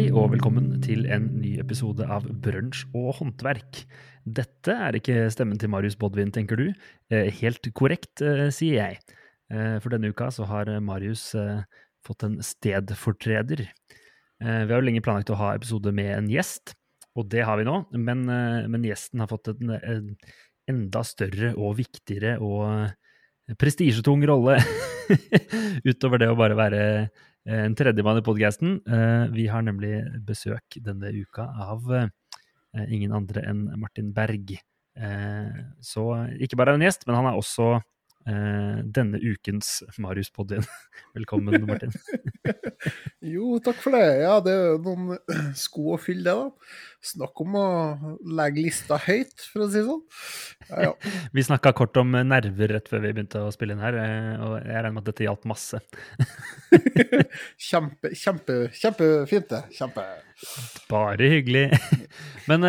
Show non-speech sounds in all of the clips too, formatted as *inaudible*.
Hei og velkommen til en ny episode av Brunsj og håndverk. Dette er ikke stemmen til Marius Bodvin, tenker du? Eh, helt korrekt, eh, sier jeg. Eh, for denne uka så har Marius fått en stedfortreder. Vi har jo lenge planlagt å ha episode med en gjest, og det har vi nå. Men, men gjesten har fått en, en enda større og viktigere og prestisjetung rolle *laughs* utover det å bare være en tredjemann i podkasten. Eh, vi har nemlig besøk denne uka av eh, ingen andre enn Martin Berg. Så ikke bare er han gjest, men han er også denne ukens Marius-podien. *laughs* Velkommen, Martin. *laughs* jo, takk for det. Ja, det er jo noen *clears throat* sko å fylle, det, da. Snakk om å legge lista høyt, for å si det sånn. Ja, ja. *laughs* Vi snakka kort om nerver rett før vi begynte å spille inn her, og jeg regner med at dette hjalp masse. kjempe, kjempe, kjempefint, det. Kjempe. Bare hyggelig. Men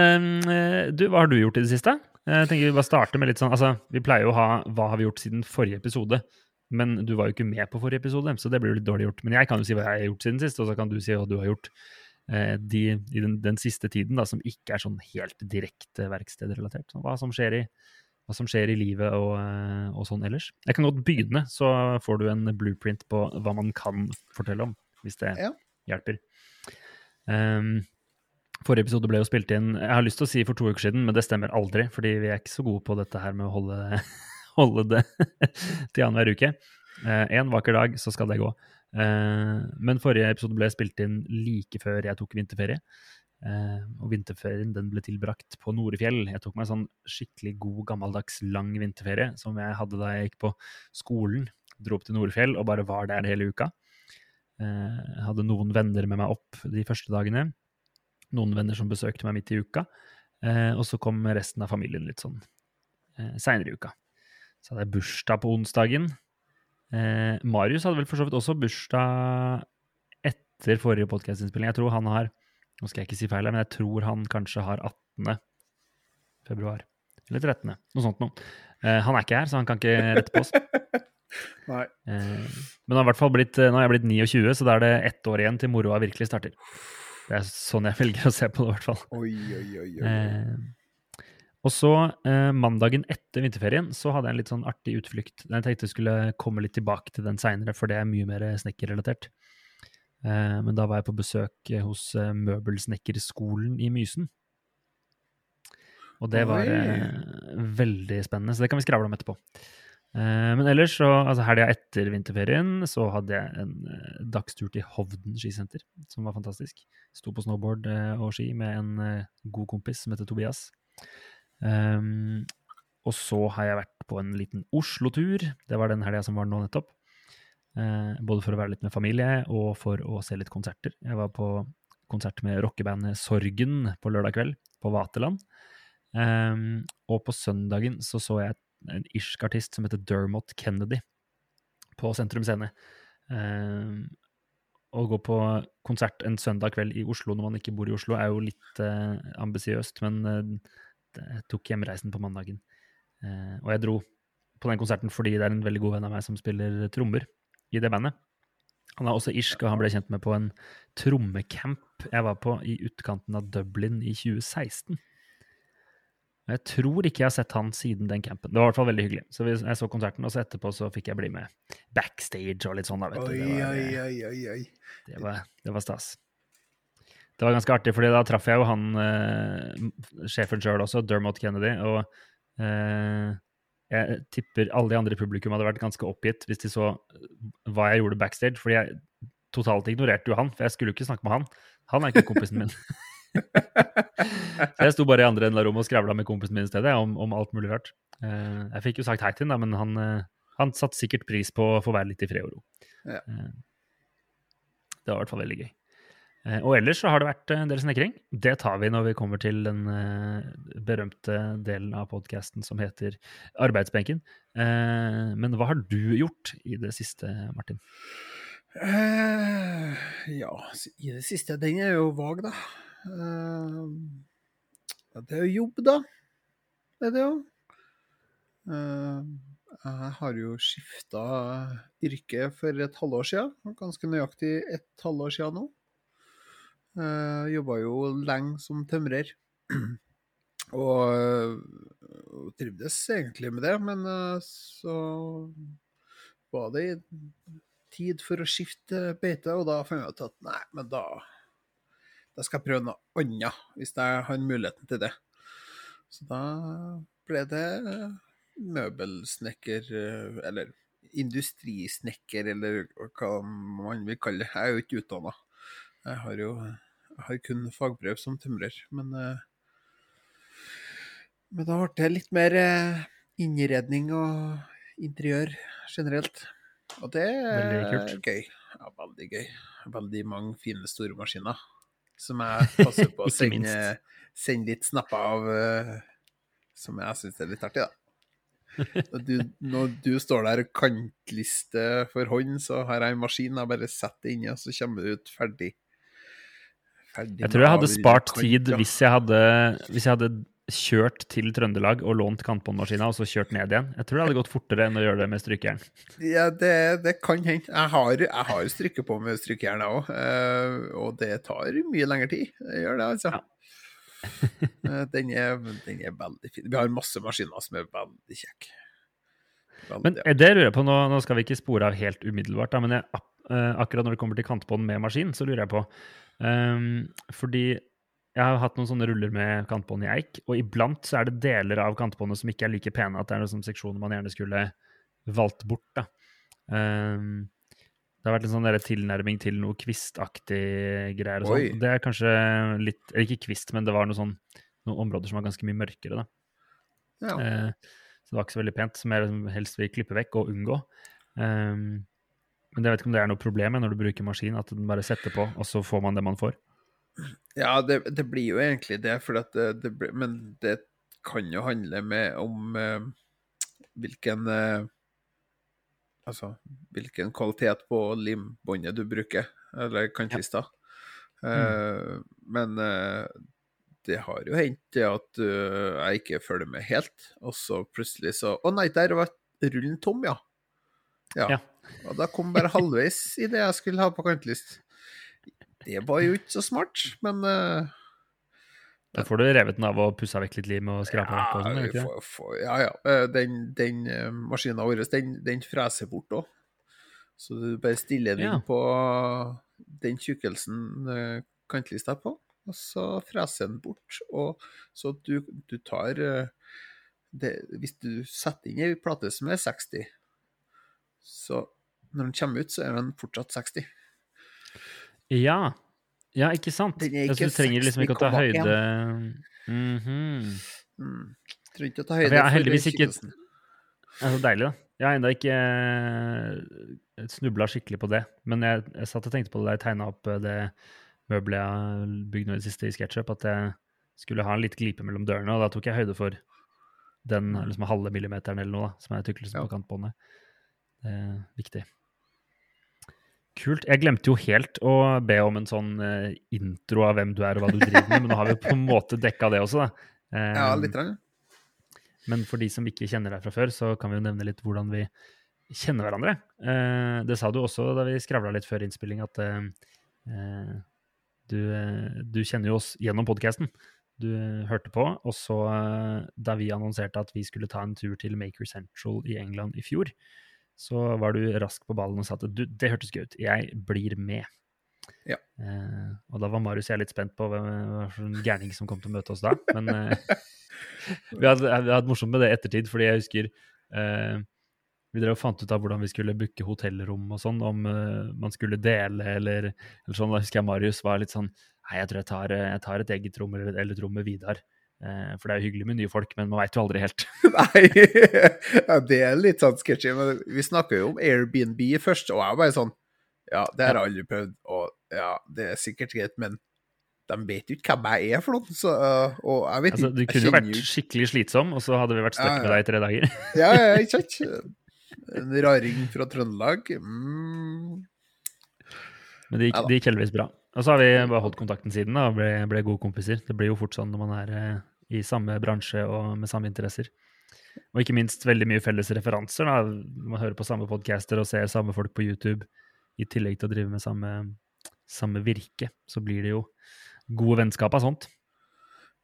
du, hva har du gjort i det siste? Jeg tenker Vi bare starter med litt sånn, altså, vi pleier jo å ha hva har vi gjort siden forrige episode. Men du var jo ikke med på forrige episode, så det blir jo litt dårlig gjort. Men jeg kan jo si hva jeg har gjort siden sist, og så kan du si hva du har gjort eh, de, i den, den, siste tiden, da, som ikke er sånn helt direkte verkstedrelatert. Sånn, Hva som skjer i, hva som skjer i livet og, eh, og, sånn ellers. Jeg kan godt begynne, så får du en blueprint på hva man kan fortelle om, hvis det ja. hjelper. Um, Forrige episode ble jo spilt inn Jeg har lyst til å si for to uker siden, men det stemmer aldri. Fordi vi er ikke så gode på dette her med å holde, *laughs* holde det *laughs* til annenhver uke. Eh, vakker dag, så skal det gå. Eh, men forrige episode ble spilt inn like før jeg tok vinterferie. Eh, og vinterferien den ble tilbrakt på Norefjell. Jeg tok meg en sånn skikkelig god, gammeldags, lang vinterferie som jeg hadde da jeg gikk på skolen. Dro opp til Norefjell og bare var der hele uka. Jeg hadde noen venner med meg opp de første dagene noen venner som besøkte meg midt i uka. Eh, og så kom resten av familien litt sånn eh, seinere i uka. Så hadde jeg bursdag på onsdagen. Eh, Marius hadde vel for så vidt også bursdag etter forrige podkastinnspilling. Jeg tror han har Nå skal jeg ikke si feil, men jeg tror han kanskje har 18. februar. Eller 13. Noe sånt noe. Eh, han er ikke her, så han kan ikke rette på oss. *laughs* Nei. Eh, men han har hvert fall blitt, nå er jeg blitt 29, så da er det ett år igjen til moroa virkelig starter. Det er sånn jeg velger å se på det, i hvert fall. Oi, oi, oi, oi. Eh, og så, eh, mandagen etter vinterferien, så hadde jeg en litt sånn artig utflukt. Jeg tenkte jeg skulle komme litt tilbake til den seinere, for det er mye mer snekkerrelatert. Eh, men da var jeg på besøk hos eh, Møbelsnekkerskolen i Mysen. Og det var eh, veldig spennende, så det kan vi skravle om etterpå. Eh, men ellers, så, altså helga etter vinterferien, så hadde jeg en uh, dagstur til Hovden skisenter, som var fantastisk. Sto på snowboard uh, og ski med en uh, god kompis som heter Tobias. Um, og så har jeg vært på en liten Oslo-tur. Det var den helga som var nå nettopp. både for å være litt med familie og for å se litt konserter. Jeg var på konsert med rockebandet Sorgen på lørdag kveld på Vaterland. Um, og på søndagen så så jeg et en irsk artist som heter Dermot Kennedy, på Sentrum Scene. Å gå på konsert en søndag kveld i Oslo når man ikke bor i Oslo, er jo litt uh, ambisiøst, men uh, jeg tok hjemreisen på mandagen. Uh, og jeg dro på den konserten fordi det er en veldig god venn av meg som spiller trommer i det bandet. Han er også irsk, og han ble kjent med på en trommecamp jeg var på i utkanten av Dublin i 2016. Jeg tror ikke jeg har sett han siden den campen. Det var i hvert fall veldig hyggelig. Så jeg så konserten, og så etterpå så fikk jeg bli med backstage og litt sånn. da, vet du. Det var, oi, oi, oi, Det var, det var stas. Det var ganske artig, fordi da traff jeg jo han eh, sjefen sjøl også, Dermot Kennedy. Og eh, jeg tipper alle de andre i publikum hadde vært ganske oppgitt hvis de så hva jeg gjorde backstage. Fordi jeg totalt ignorerte jo han, for jeg skulle jo ikke snakke med han. Han er ikke *laughs* kompisen min. *laughs* så jeg sto bare i andre enden av rommet og skravla med kompisen min i stedet om, om, alt mulig rart. Uh, jeg fikk jo sagt hei til ham, men han, uh, han satte sikkert pris på å få være litt i fred og ro. Ja. Uh, det var i hvert fall veldig gøy. og ellers så har det vært en del snekring. Det tar vi når vi kommer til den berømte delen av podkasten som heter Arbeidsbenken. men hva har du gjort i det siste, Martin? ja, i det siste Den er jo vag, da. Uh, det er jo jobb, da. Det er det jo. Uh, jeg har jo skifta yrke for et halvår siden. Ganske nøyaktig et halvår siden nå. Uh, Jobba jo lenge som tømrer. *clears throat* og, og trivdes egentlig med det, men så var det tid for å skifte beite, og da fant jeg ut at nei, men da, da skal jeg prøve noe annet, hvis jeg har muligheten til det. Så da ble det møbelsnekker, eller industrisnekker, eller hva man vil kalle det. Jeg er jo ikke utdanna. Jeg har jo jeg har kun fagbrev som tømrer, men eh, Men da ble det litt mer eh, innredning og interiør generelt. Og det er gøy. Ja, veldig gøy. Veldig mange fine store maskiner som jeg passer på *laughs* å sende, sende litt snapper av, eh, som jeg syns er litt artig, da. Når du, når du står der og kantlister for hånd, så har jeg en maskin jeg bare setter inni, og så kommer det ut ferdig. ferdig jeg tror jeg hadde spart tid hvis jeg hadde, hvis jeg hadde kjørt til Trøndelag og lånt kantbåndmaskina og så kjørt ned igjen. Jeg tror det hadde gått fortere enn å gjøre det med strykejern. Ja, det, det kan hende. Jeg har, jeg har stryket på med strykejern, jeg òg. Eh, og det tar mye lengre tid. Det gjør det, altså. Ja. *laughs* Eh, den, er, den, er, veldig fin. Vi har masse maskiner som er veldig kjekke. Men ja. det lurer jeg på, nå, nå, skal vi ikke spore av helt umiddelbart, da, men jeg, akkurat når det kommer til kantbånd med maskin, så lurer jeg på um, Fordi jeg har hatt noen sånne ruller med kantbånd i eik, og iblant så er det deler av kantbåndet som ikke er like pene, at det er noen seksjoner man gjerne skulle valgt bort. da. Um, det har vært en sånn tilnærming til noe kvistaktig greier. og sånn. Det er kanskje litt ikke kvist, men det var noe sånn, noen områder som var ganske mye mørkere. da. Ja. Eh, så det var ikke så veldig pent, som jeg liksom helst vil klippe vekk og unngå. Um, men jeg vet ikke om det er noe problem når du bruker maskin, at den bare setter på, og så får man det man får. Ja, det, det blir jo egentlig det, det, det, men det kan jo handle med om eh, hvilken eh, Altså hvilken kvalitet på limbåndet du bruker, eller kantlista. Ja. Mm. Uh, men uh, det har jo hendt at uh, jeg ikke følger med helt, og så plutselig så Å nei, der var rullen tom, ja. ja. ja. Og da kom bare halvveis i det jeg skulle ha på kantlist. Det var jo ikke så smart, men da får du revet den av og pussa vekk litt lim og skrapa ja, den, Sånn, for, for, ja, ja. Eh, den, den uh, maskina vår den, den, freser bort òg. Så du bare stiller den ja. på den tjukkelsen uh, kantlista på, og så freser den bort. Og så du, du tar uh, det, Hvis du setter inn ei plate som er 60, så når den kommer ut, så er den fortsatt 60. Ja, ja, ikke sant? Er ikke du trenger liksom ikke å ta høyde mm -hmm. mm. Trenger ikke å ta høyde ja, for heldigvis ikke Det er så deilig, da. Jeg har ennå ikke uh, snubla skikkelig på det. Men jeg, jeg, satt og tenkte på det da jeg tegna opp eh, det møbelet jeg har bygd nå i det siste i SketchUp, at jeg skulle ha en litt glipe mellom dørene, og da tok jeg høyde for den mm. liksom, halve millimeteren eller noe da, som er tykkelsen ja. på kantbåndet. Det er viktig. Kult. Jeg glemte jo helt å be om en sånn uh, intro av hvem du er og hva du driver med, men nå har vi på en måte dekka det også, da. Um, ja, litt. Rann. Men for de som ikke kjenner deg fra før, så kan vi jo nevne litt hvordan vi kjenner hverandre. Uh, det sa du også da vi skravla litt før innspilling, at uh, du, du, kjenner jo oss gjennom podkasten. Du hørte på, og så da vi annonserte at vi skulle ta en tur til Maker Central i England i fjor, så var du rask på ballen og sa at du, det hørtes gøy ut, jeg blir med. Ja. Eh, og da var Marius og jeg litt spent på hvem slags gærning som kom til å møte oss da. Men eh, *laughs* vi hadde, hatt morsomt med det i ettertid, fordi jeg husker eh, vi drev og fant ut av hvordan vi skulle booke hotellrom og sånn, om uh, man skulle dele eller, eller, sånn. Da husker jeg Marius var litt sånn Nei, jeg tror jeg tar, jeg tar et eget rom eller, eller et rom med Vidar. Eh, for det er jo hyggelig med nye folk, men man veit jo aldri helt. *laughs* Nei, ja, det er litt sånn sketchy. Men vi snakka jo om Airbnb først, og jeg er bare sånn Ja, det har jeg aldri prøvd, og ja, det er sikkert greit, men de vet jo ikke hvem jeg er for noe. Så, og jeg vet altså, Du kunne jo vært skikkelig slitsom, og så hadde vi vært stuck ja, ja. med deg i tre dager. *laughs* ja, ja, ikke sant? En raring fra Trøndelag. Mm. Men det gikk, det gikk heldigvis bra. Og så har vi bare holdt kontakten siden da, og ble, ble gode kompiser. Det blir jo fort sånn når man er eh, i samme bransje og med samme interesser. Og ikke minst veldig mye felles referanser. da. Man hører på samme podcaster og ser samme folk på YouTube, i tillegg til å drive med samme, samme virke, så blir det jo gode vennskap av sånt.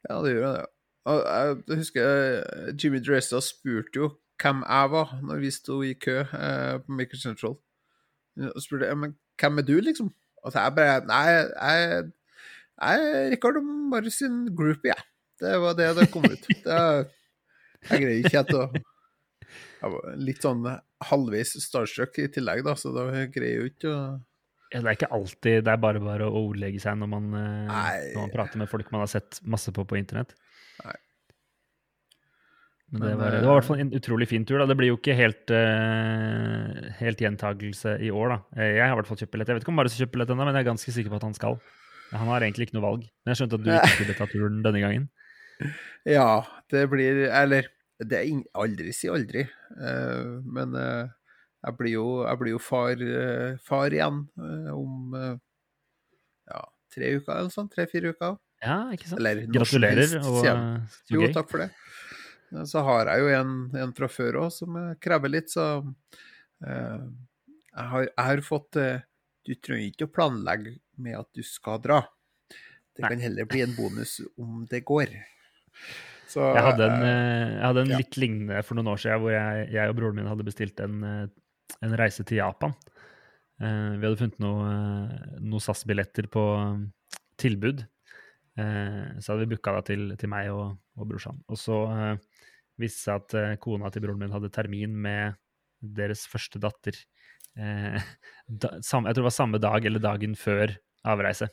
Ja, det gjør det. Jeg husker eh, Jimmy Dressa spurte jo hvem jeg var når vi sto i kø eh, på Maker Central. Og spurte men hvem er du, liksom? Og så jeg bare Nei, jeg, jeg er Rikard og Marius sin groupie, jeg. Det var det det kom ut. Det, jeg greier ikke helt å Jeg var litt sånn halvveis starstruck i tillegg, da, så da greier jo ikke å ja, det er ikke alltid det er bare bare å ordlegge seg når man, eh, når man prater med folk man har sett masse på på internett. Nei. Men det var, eh, det var i hvert fall en utrolig fin tur. da. Det blir jo ikke helt, uh, helt gjentagelse i år, da. Jeg har i hvert fall kjøpt billett. Jeg vet ikke om Marius har kjøpt billett ennå, men jeg er ganske sikker på at han skal. Han har egentlig ikke noe valg. Men jeg skjønte at du ikke skulle ta turen denne gangen. Ja, det blir Eller, det er aldri si aldri. Uh, men uh, jeg, blir jo, jeg blir jo far, uh, far igjen om ja, tre uker eller sånn. Tre-fire uker. Ja, ikke sant? Eller Gratulerer. helst, og eh, Jo, takk for det. Så har jeg jo en, en fra før òg som krever litt, så jeg, har, jeg har fått Du trenger ikke å planlegge med at du skal dra. Det Nei. kan heller bli en bonus om det går. Så, Jeg hadde en, eh, eh, jeg hadde en ja. litt lignende for noen år siden, hvor jeg, jeg og broren min hadde bestilt en, eh, en reise til Japan. Vi hadde funnet noe, eh, noe SAS-billetter på eh, tilbud. Så hadde vi booka det til, til meg og, og brorsan. Og så uh, viste det seg at kona til broren min hadde termin med deres første datter. *laughs* Da, sam, jeg tror det var samme dag eller dagen før avreise.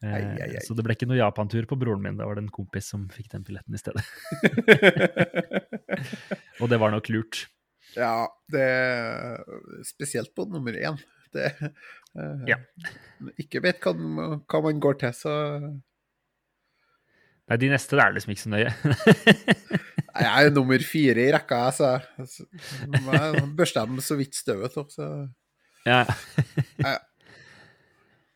Eh, ei, ai, ai. Så det ble ikke noe Japan-tur på broren min. Da var det en kompis som fikk den billetten i stedet. Og det var nok lurt. ja, det Spesielt på nummer én. Det uh, Ja. Ikke vet hva, hva man går til, så Nei, de neste det er liksom ikke så nøye. Jeg er nummer fire i rekka, så jeg børster dem så vidt støvet. av, Så. ja.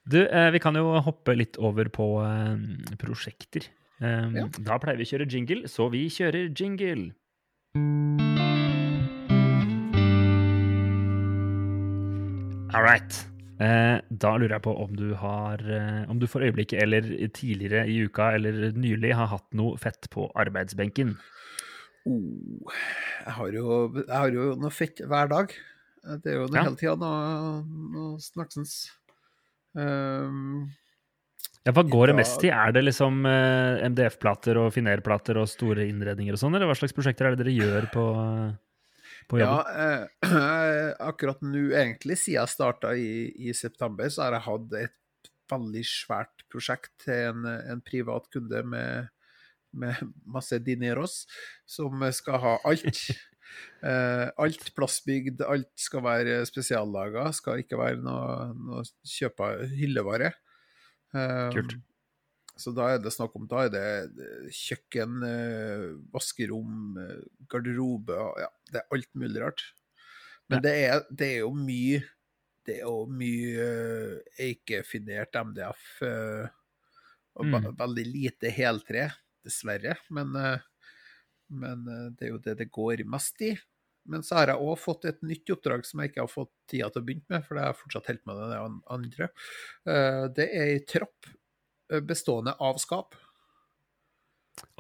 Du, eh, vi kan jo hoppe litt over på eh, prosjekter. Um, Ja. Da pleier vi å kjøre jingle, så vi kjører jingle. All right. Eh, da lurer jeg på om du har eh, Om du for øyeblikket eller tidligere i uka eller nylig har hatt noe fett på arbeidsbenken. Oh, jeg, har jo, jeg har jo noe fett hver dag. Det er jo noe Ja. hele tida noe, noe snaksens. Um, Ja, Hva går det mest i? Er det liksom eh, MDF-plater og finerplater og store innredninger og sånn, eller hva slags prosjekter er det dere gjør på, *laughs* på ja, jobben? eh, *clears throat* akkurat nå, egentlig, siden jeg starta i, i september, så har jeg hatt et veldig svært prosjekt til en, en privat kunde med, med masse dineros, som skal ha alt. *laughs* Eh, alt plastbygd, alt skal være spesiallaga, skal ikke være noe, noe kjøpa hyllevare. Eh, Kult. Så da er det snakk om Da er det kjøkken, eh, vaskerom, garderobe Ja, det er alt mulig rart. Men Ja. det, er, det er jo mye Det er jo mye eikefinert MDF og Mm. veldig lite heltre, dessverre. Men, men eh, det er jo det det går mest i. Men så har jeg òg fått et nytt oppdrag som jeg ikke har fått tida til å begynne med, for det har jeg fortsatt holdt med det andre. Eh, Det er ei trapp eh, bestående av skap.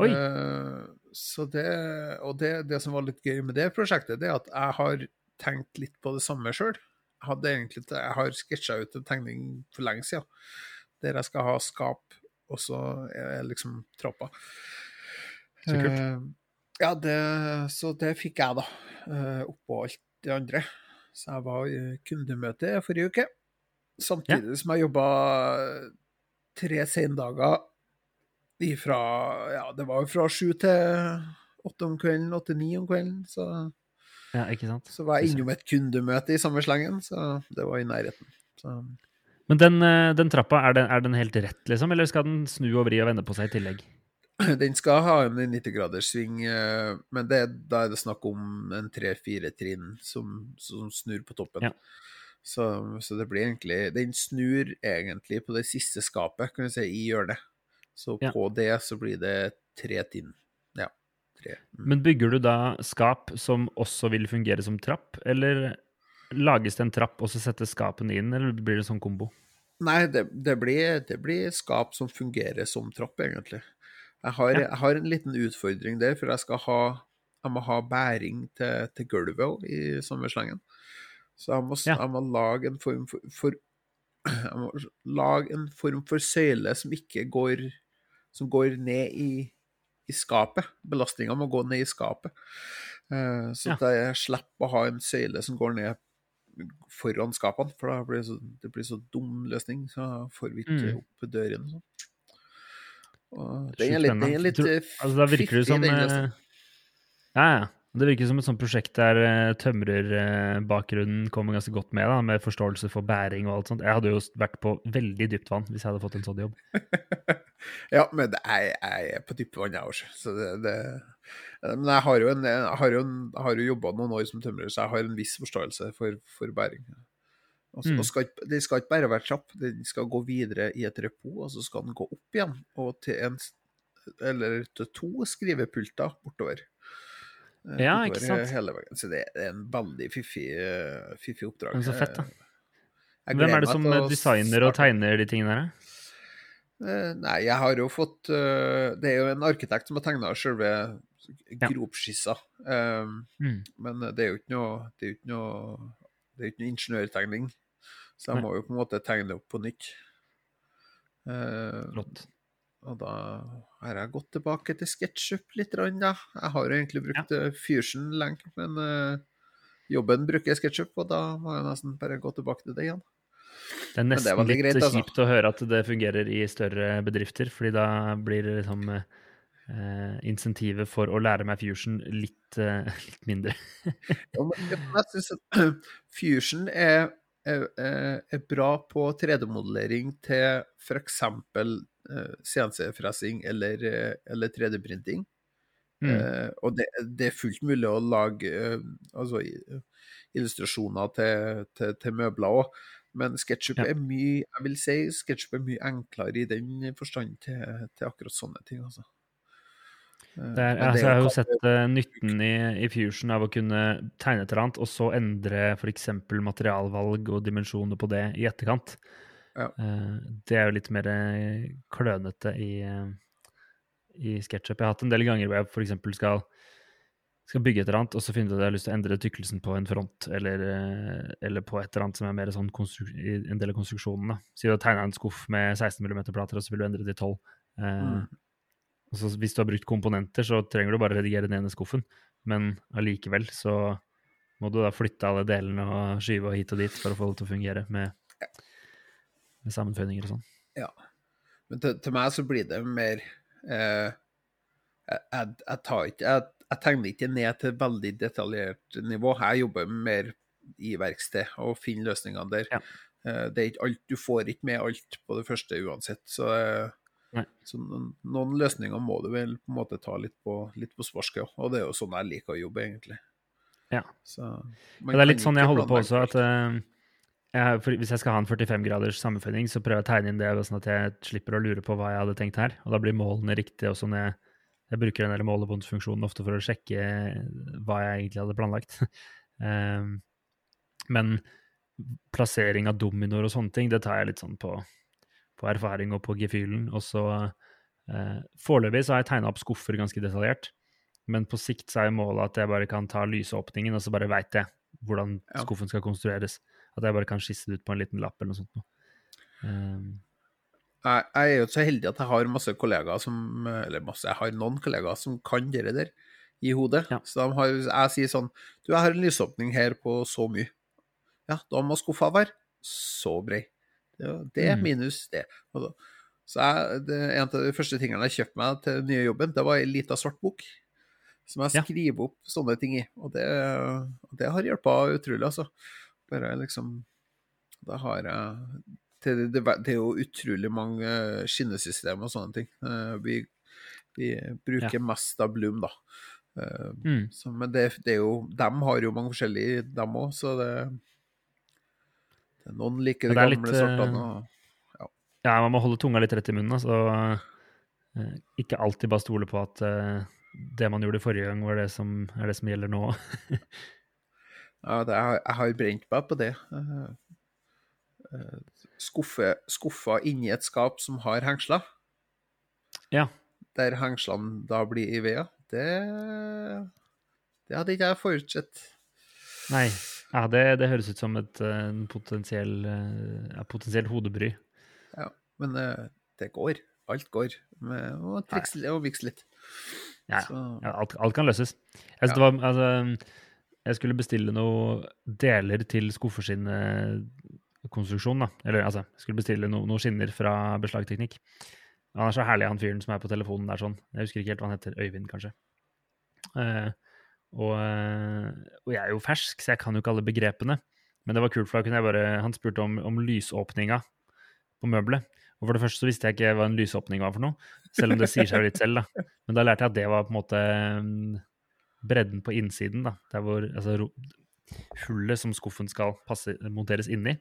Oi! Eh, Så det, og det, det som var litt gøy med det prosjektet, det er at jeg har tenkt litt på det samme sjøl. Jeg, jeg har sketsja ut en tegning for lenge siden, der jeg skal ha skap, og så er liksom trappa. Så kult. Eh, ja, det, så det fikk jeg, da. eh, Oppå alt det andre. Så jeg var i kundemøte forrige uke. Samtidig som jeg jobba tre sendager ifra Ja, det var jo fra sju til åtte om kvelden, åtte-ni om kvelden. Så, Ja, så var jeg innom et kundemøte i samme slengen, så det var i nærheten. Så Men den, eh, den trappa, er den, er den helt rett, liksom, eller skal den snu og vri og vende på seg i tillegg? *clears throat* Den skal ha en 90-graders sving, eh, men det, da er det snakk om en tre-fire trinn som, som snur på toppen. Ja. Så, så det blir egentlig Den snur egentlig på det siste skapet, kan du si, i hjørnet. Så Ja. på det så blir det tre trinn. Ja. Tre. Mm. Men bygger du da skap som også vil fungere som trapp, eller lages det en trapp, og så settes skapene inn, eller blir det sånn kombo? Nei, det, det, blir, det, blir, skap som fungerer som trapp, egentlig. Jeg har, jeg har, en liten utfordring der, for jeg skal ha jeg må ha bæring til, til gulvet òg i sommerslangen. Så jeg må, jeg må, lage en form for, for, *clears throat* Jeg må lage en form for søyle som ikke går Som går ned i, i skapet. Belastninga må gå ned i skapet. Uh, så at jeg slipper å ha en søyle som går ned foran skapene, for da blir det så, det blir så dum løsning. Så får vi ikke mm. opp døren sånn. Den er litt, den er litt Tror, altså, Da virker det som eh, Ja, ja. Det virker som et sånt prosjekt der uh, tømrerbakgrunnen uh, kommer ganske godt med, da, med forståelse for bæring og alt sånt. Jeg hadde jo vært på veldig dypt vann hvis jeg hadde fått en sånn jobb. *laughs* ja, men jeg, jeg, er på dypt vann, jeg også. Så det, det, men jeg har jo, en, jeg har jo, en, har jo jobba noen år som tømrer, så jeg har en viss forståelse for, for bæring. Altså, mm. skal, det skal ikke bare være kjapp, den skal gå videre i et repo, og så skal den gå opp igjen og til en eller til to skrivepulter bortover. Eh, ja, bortover ikke sant? Hele veien. Så det er en veldig fiffig, eh, fiffig oppdrag. Men så fett, da. Hvem er det som designer og tegner de tingene der? Nei, jeg har jo fått Det er jo en arkitekt som har tegna selve gropskissa. Ja. Um, mm. Men det er jo ikke noe Det er jo ikke noe, det er ikke noe ingeniørtegning. Så jeg må jo på en måte tegne opp på nytt. Uh, og da har jeg gått tilbake til SketchUp litt. Da. Jeg har jo egentlig brukt ja. Fusion lenge, men eh, jobben bruker jeg SketchUp, og da må jeg nesten bare gå tilbake til det igjen. Det er nesten det litt greit, altså. kjipt å høre at det fungerer i større bedrifter, fordi da blir det liksom eh, insentivet for å lære meg fusion litt, eh, *laughs* litt mindre. ja, jeg synes at *clears throat* fusion er, er, er bra på 3D-modellering til f.eks. Eh, CNC-fressing eller, eller 3D-printing. Mm. Eh, og det, det, er fullt mulig å lage eh, altså, illustrasjoner til, til, til møbler òg. Men SketchUp ja. er mye jeg vil si, SketchUp er mye enklere i den forstand til, til akkurat sånne ting. altså. Er, altså, jeg har jo sett uh, nytten i, i, Fusion av å kunne tegne et eller annet, og så endre f.eks. materialvalg og dimensjoner på det i etterkant. Ja. Uh, det er jo litt mer eh, klønete i, uh, i SketchUp. Jeg har hatt en del ganger hvor jeg f.eks. Skal, skal bygge et eller annet, og så finner du at jeg har lyst til å endre tykkelsen på en front, eller, eller på et eller annet som er mer sånn en del av konstruksjonen. Si du har tegna en skuff med 16 mm-plater, og så vil du endre til 12. Mm. Altså, hvis du har brukt komponenter, så trenger du bare redigere den ene skuffen, men allikevel så må du da flytte alle delene og skyve hit og dit for å få det til å fungere med, med sammenføyninger og sånn. Ja. Men til, til, meg så blir det mer eh, jeg, jeg, tar ikke jeg, jeg, tegner ikke ned til veldig detaljert nivå. Jeg jobber mer i verksted og finner løsningene der. Ja. Eh, det er ikke alt, Du får ikke med alt på det første uansett. Så eh, Nei. Så noen, løsninger må du vel på en måte ta litt på, litt på sparket og det er jo sånn jeg liker å jobbe, egentlig. Ja. Så, det er litt sånn jeg holder på også, at uh, jeg, for, hvis jeg skal ha en 45 graders sammenføyning, så prøver jeg å tegne inn det sånn at jeg slipper å lure på hva jeg hadde tenkt her, og da blir målene riktige også når jeg, jeg bruker den målebåndsfunksjonen ofte for å sjekke hva jeg egentlig hadde planlagt. um, *laughs* men plassering av dominoer og sånne ting, det tar jeg litt sånn på på erfaring og på gefühlen. Og så eh, Foreløpig så har jeg tegna opp skuffer ganske detaljert, men på sikt så er målet at jeg bare kan ta lysåpningen, og så bare veit jeg hvordan skuffen skal konstrueres. At jeg bare kan skisse det ut på en liten lapp eller noe sånt. Um, jeg, er jo så heldig at jeg har masse kollegaer som Eller masse, jeg har noen kollegaer som kan det der i hodet. Ja. Så har, jeg sier sånn Du, jeg har en lysåpning her på så mye. Ja, da må skuffa være så brei. Det, det mm. minus det. Så jeg, det, En av de første tingene jeg kjøpte meg til den nye jobben, det var ei lita svart bok som jeg skriver ja. opp sånne ting i. Og det, det har hjulpet utrolig, altså. Bare liksom Da har jeg det, det, det, er jo utrolig mange skinnesystemer og sånne ting. Eh, vi, vi bruker ja. mest av Bloom, da. Eh, mm. Så, men det, det, er jo De har jo mange forskjellige, dem òg, så det noen liker de gamle litt, sortene. Eh, og, ja. ja. man må holde tunga litt rett i munnen. Så uh, ikke alltid bare stole på at uh, det man gjorde forrige gang, var det som, er det som gjelder nå. *laughs* ja, det, jeg, har brent meg på det. eh, skuffe, skuffa inni et skap som har hengsler. Ja. Der hengslene da blir i veia. Det, det hadde ikke jeg forutsett. Nei. Ja, det, det høres ut som et potensielt potensiell, eh, ja, potensiell hodebry. Ja, men eh, det går. Alt går. Med å trikse og vikse litt. Ja, Ja, alt, alt kan løses. Jeg, Ja. det var, altså, jeg skulle bestille noen deler til skuffeskinnekonstruksjonen. Eller altså, jeg skulle bestille no, noen skinner fra Beslagteknikk. Han er så herlig, han fyren som er på telefonen der sånn. Jeg husker ikke helt hva han heter. Øyvind, kanskje. Eh, og, eh, og jeg er jo fersk, så jeg kan jo ikke alle begrepene. Men det var kult, for da kunne jeg bare Han spurte om, om lysåpninga på møbelet. Og for det første så visste jeg ikke hva en lysåpning var for noe. Selv om det sier seg jo litt selv, da. Men da lærte jeg at det var på en måte mm, bredden på innsiden, da. Der hvor Altså hullet som skuffen skal passe, monteres inni.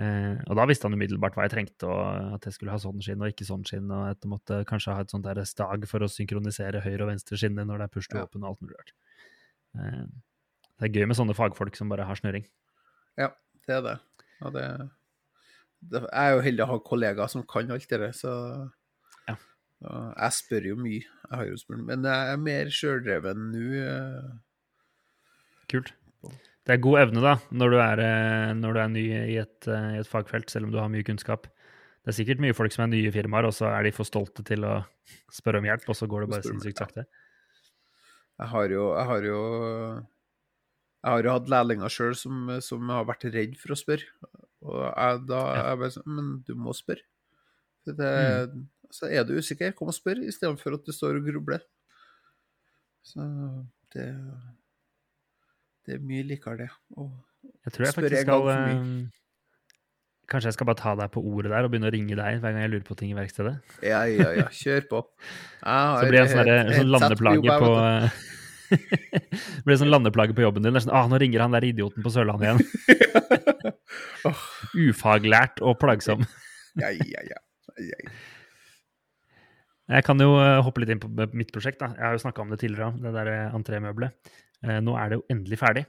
Eh, og da visste han umiddelbart hva jeg trengte, og at jeg skulle ha sånn skinn og ikke sånn skinn, og at jeg måtte kanskje ha et sånt der stag for å synkronisere høyre og venstre skinne når det er push to open og alt mulig rart. Eh, det er gøy med sånne fagfolk som bare har snøring. ja, det er det. Og det, det Jeg er jo heldig å ha kollegaer som kan alt det der, så Ja. Jeg spør jo mye. Jeg har jo spurt, men jeg er mer sjøldreven nå. eh, Kult. Det er god evne, da, når du er, eh, når du er ny i et, eh, i et fagfelt, selv om du har mye kunnskap. Det er sikkert mye folk som er nye i firmaer, og så er de for stolte til å *laughs* spørre om hjelp, og så går det bare sinnssykt sakte. Jeg har jo Jeg har jo, jeg har jo hatt lærlinger sjøl som, som har vært redd for å spørre. Og jeg, da er jeg bare sånn Men du må spørre. Det, mm. Så er du usikker, kom og spør, istedenfor at du står og grubler. Så det Det er mye likere, det. Jeg tror jeg faktisk jeg skal eh, Kanskje jeg skal bare ta deg på ordet der og begynne å ringe deg hver gang jeg lurer på ting i verkstedet? ja, ja, ja, kjør på. Så blir det en sånn sånn landeplage på eh, *laughs* Det blir sånn landeplage på jobben din. Det er sånn, ah, 'Nå ringer han der idioten på Sørlandet igjen.' *laughs* Ufaglært og plagsom. ja, ja, ja. ja, ja. Jeg kan jo eh, hoppe litt inn på mitt prosjekt. da. Jeg har jo snakka om det tidligere, det der eh, entrémøbelet. Eh, Nå er det jo endelig ferdig.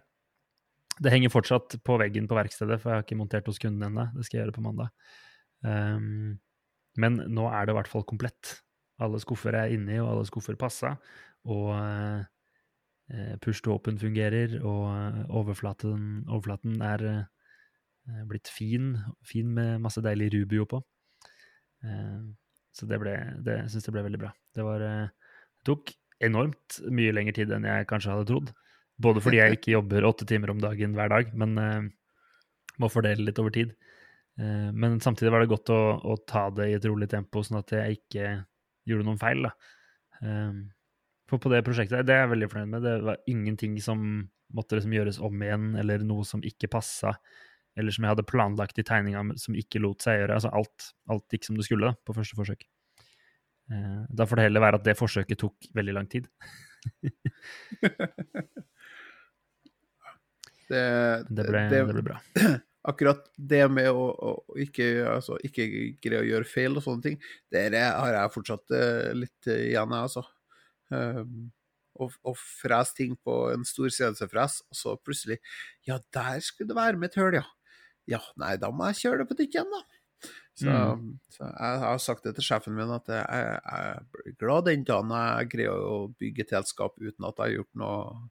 Det henger fortsatt på veggen på verkstedet, for jeg har ikke montert hos kunden ennå. Det skal jeg gjøre på mandag. Um, men nå er det i hvert fall komplett. Alle skuffer er inni, og alle skuffer passa. Og eh, push to open fungerer, og eh, overflaten, overflaten er eh, blitt fin. Fin med masse deilig rubio på. Eh, så det ble, det, syns jeg ble veldig bra. Det, var, eh, det tok enormt mye lengre tid enn jeg kanskje hadde trodd. Både fordi jeg ikke jobber åtte timer om dagen hver dag, men uh, må fordele litt over tid. Uh, men samtidig var det godt å, å ta det i et rolig tempo, sånn at jeg ikke gjorde noen feil. Eh, for på det prosjektet, det er jeg veldig fornøyd med. Det var ingenting som måtte liksom gjøres om igjen, eller noe som ikke passa, eller som jeg hadde planlagt i tegninga som ikke lot seg gjøre. Altså alt, alt gikk som det skulle da, på første forsøk. Eh, Da får det heller være at det forsøket tok veldig lang tid. *laughs* Det, Det ble, det, det ble bra. *clears throat* akkurat det med å, å ikke, altså, ikke greie å gjøre feil og sånne ting, det har jeg fortsatt eh, litt igjen, jeg, altså. Um, å, å frese ting på en stor CNC-fres, og så plutselig Ja, der skulle det være med et høl, ja. Ja, nei, da må jeg kjøre det på nytt igjen, da. Så, Mm. så jeg har sagt det til sjefen min at jeg, jeg blir glad den dagen jeg greier å bygge et selskap uten at jeg har gjort noe,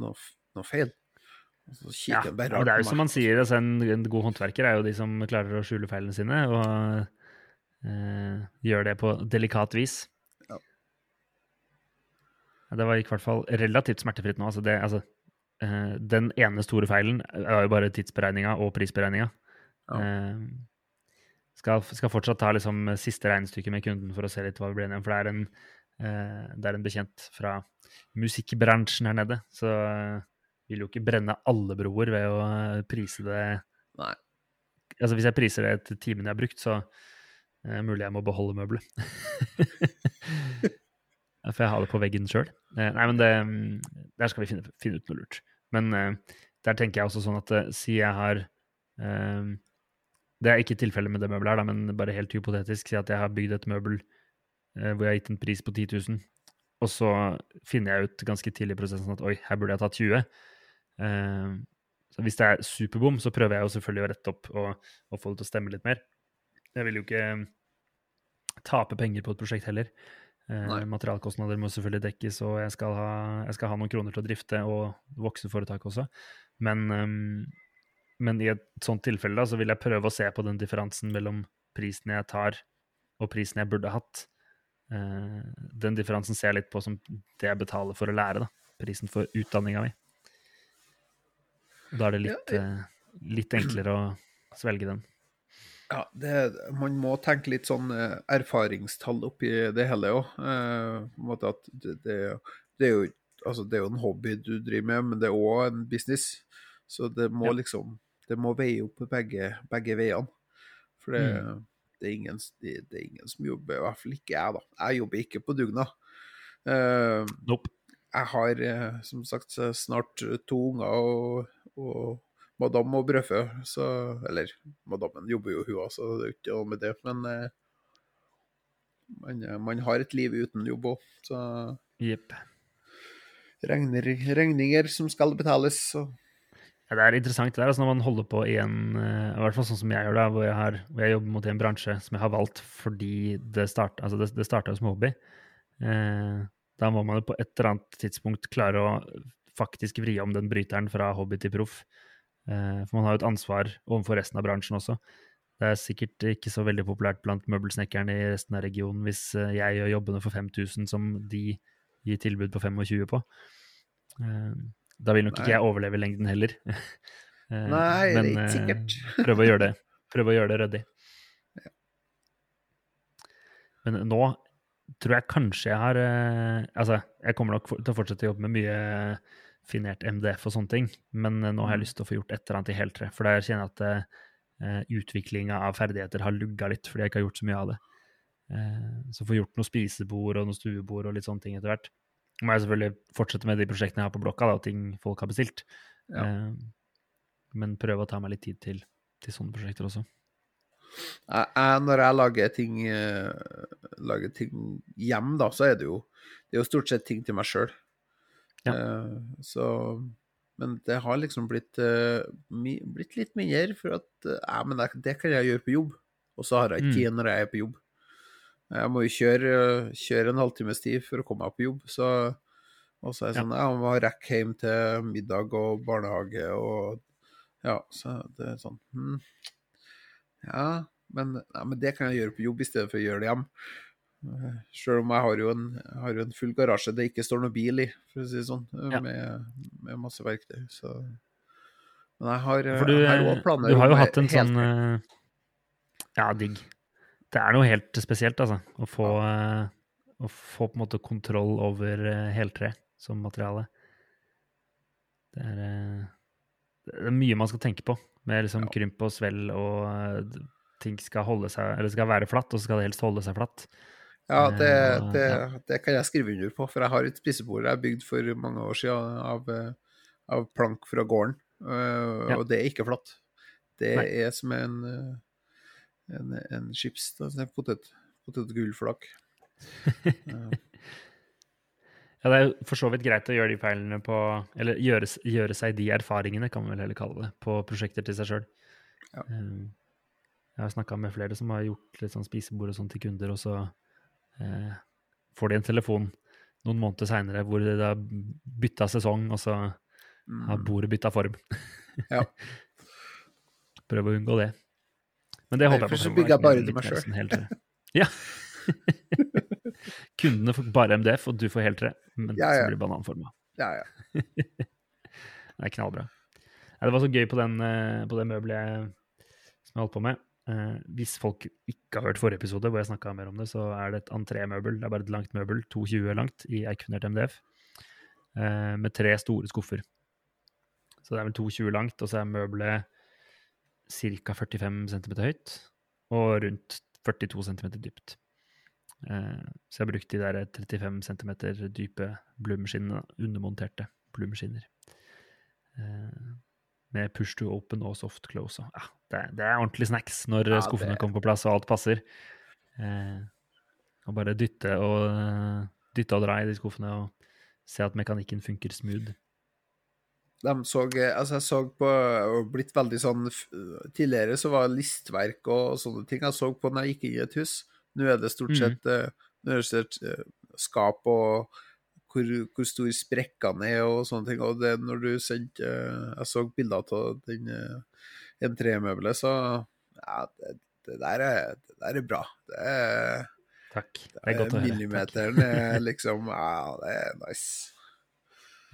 noe, noe feil. Ja, og det er jo som man sier, altså en, en god håndverker er jo de som klarer å skjule feilene sine, og eh, gjør det på delikat vis. Ja, Det var i hvert fall relativt smertefritt nå. Altså det, altså, eh, den ene store feilen er jo bare tidsberegninga og prisberegninga. Ja. Eh, skal, skal fortsatt ta liksom siste regnestykke med kunden for å se litt hva vi ble enige om, for det er en, eh, det er en bekjent fra musikkbransjen her nede, så eh, vil jo ikke brenne alle broer ved å eh, prise det Nei. Altså hvis jeg priser det til timen jeg har brukt, så er det mulig jeg må beholde møbelet. *laughs* For jeg har det på veggen sjøl. Nei, men det, mm, der skal vi finne, finne ut noe lurt. Men der tenker jeg også sånn at si jeg har eh, Det er ikke tilfellet med det møbelet her, da, men bare helt hypotetisk. Si at jeg har bygd et møbel eh, hvor jeg har gitt en pris på 10 000, og så finner jeg ut ganske tidlig i prosessen at oi, her burde jeg tatt 20. Eh, Så hvis det er superbom, så prøver jeg jo selvfølgelig å rette opp og, og få det til å stemme litt mer. Jeg vil jo ikke tape penger på et prosjekt heller. Eh, materialkostnader må selvfølgelig dekkes, og jeg skal, ha, jeg skal, ha, noen kroner til å drifte og vokse foretaket også. Men, um, men, i et sånt tilfelle da, så vil jeg prøve å se på den differansen mellom prisen jeg tar, og prisen jeg burde hatt. Eh, den differansen ser jeg litt på som det jeg betaler for å lære. da, Prisen for utdanninga mi. Da er det litt, ja, uh, litt enklere å svelge den. Ja, det, man må tenke litt sånn uh, erfaringstall oppi det hele òg. Uh, det, det, det, er jo, altså, det er jo en hobby du driver med, men det er òg en business. Så det må ja. liksom Det må veie opp begge, begge veiene. For det, mm. det, er ingen, det, er ingen, som jobber, i hvert fall ikke jeg, da. Jeg jobber ikke på dugnad. Uh, nope. Jeg har som sagt snart to unger og og madam og brødfø. Så Eller madammen jobber jo, hun òg, så det er ikke noe med det. Men eh, man, eh, man, har et liv uten jobb òg, så Jepp. Regner, regninger som skal betales, så ja, Det er interessant det der, altså når man holder på i en eh, I hvert fall sånn som jeg gjør, da, hvor jeg, har, hvor jeg jobber mot en bransje som jeg har valgt fordi det starta altså det, det som hobby. Eh, da må man jo på et eller annet tidspunkt klare å faktisk vri om den bryteren fra hobby til proff. Eh, for man har jo et ansvar overfor resten av bransjen også. Det er sikkert ikke så veldig populært blant møbelsnekkerne i resten av regionen hvis eh, jeg gjør jobbene for 5000 som de gir tilbud på 25 på. Eh, da vil nok ikke jeg overleve lengden heller. *laughs* Nei, Men, det er ikke sikkert. *laughs* prøv å gjøre det, prøv å gjøre det ryddig. Men nå tror jeg kanskje jeg har Altså, jeg kommer nok til å fortsette å jobbe med mye finert MDF og sånne ting. Men eh, nå har jeg mm. lyst til å få gjort et eller annet i heltre. For der kjenner jeg at uh, utviklinga av ferdigheter har lugga litt, fordi jeg ikke har gjort så mye av det. Uh, så få gjort noe spisebord og noe stuebord og litt sånne ting etter hvert. Må jeg selvfølgelig fortsette med de prosjektene jeg har på blokka, da, og ting folk har bestilt. Ja. Uh, men prøve å ta meg litt tid til, til sånne prosjekter også. Jeg, når jeg lager ting, lager ting hjem, da, så er det jo, det er jo stort sett ting til meg sjøl. Ja. Uh, så Men det har liksom blitt, uh, mi, blitt litt mindre, for at uh, ja, men det, det, kan jeg gjøre på jobb. Og så har jeg ikke mm. tid når jeg er på jobb. Jeg må jo kjøre, kjøre en halvtimes tid for å komme meg på jobb. Så, og så er det sånn ja. jeg må rekke hjem til middag og barnehage og Ja, så det er sånn hmm. Ja, men, nei, men det kan jeg gjøre på jobb i stedet for å gjøre det hjemme. Sjøl om jeg har jo, en, har jo, en, full garasje det ikke står noe bil i, for å si det sånn, ja. med, med, masse verktøy. Så. Men jeg har, for du, jeg har planer Du har jo hatt en sånn eh, Ja, digg. Det er noe helt spesielt, altså. Å få, ja. å få på en måte kontroll over eh, heltre som materiale. Det er, eh, det er mye man skal tenke på, med liksom ja. krymp og svell og ting skal holde seg, eller skal være flatt, og så skal det helst holde seg flatt. Ja, det, eh, det, det, kan jeg skrive under på, for jeg har et spisebord jeg bygde bygd for mange år siden av, eh, av plank fra gården, og ja. det er ikke flatt. Det Nei. er som en, en, en chips, en potet, potetgullflak. ja. *laughs* ja, det er for så vidt greit å gjøre de feilene på Eller gjøre, gjøre seg de erfaringene, kan man vel heller kalle det, på prosjekter til seg sjøl. Ja. Jeg har snakka med flere som har gjort litt sånn spisebord og sånn til kunder, og så eh, får de en telefon noen måneder seinere hvor det har bytta sesong, og så har mm. bordet bytta form. ja. *laughs* Prøv å unngå det. Men det håper jeg på. Så bygger jeg bare det meg sjøl. Ja. *laughs* Kundene får bare MDF, og du får helt tre. men ja, ja. så blir det bananforma. Ja, ja. *laughs* det er knallbra. det var så gøy på, den, eh, på det møbelet som jeg holdt på med. Eh, hvis folk ikke har hørt forrige episode, hvor jeg snakka mer om det, så er det et entrémøbel. Det er bare et langt møbel, 2,20 langt, i eikunert MDF, eh, med tre store skuffer. Så det er vel 2,20 langt, og så er møbelet ca. 45 cm høyt og rundt 42 cm dypt. Eh, så jeg har brukt de der 35 cm dype blumskinnene, undermonterte blumskinner. Eh, med push to open og soft close. Ja, det, det, er ordentlig snacks når ja, skuffene det... kommer på plass og alt passer. Eh, og bare dytte og, dytte og dra i de skuffene og se at mekanikken funker smooth. De så Altså, jeg så på og blitt veldig sånn Tidligere så var listverk og sånne ting jeg så på når jeg gikk inn i et hus. Nå er det stort Mm. sett mm. Er det stort sett, eh, skap og hvor, hvor stor sprekkene er og sånne ting. Og det når du sendte eh, Jeg så bilder av den eh, M3-møbelet, så ja, det, det, der er, det der er bra. Det er, Takk. Det er godt å høre. Millimeteren er liksom Ja, det er nice.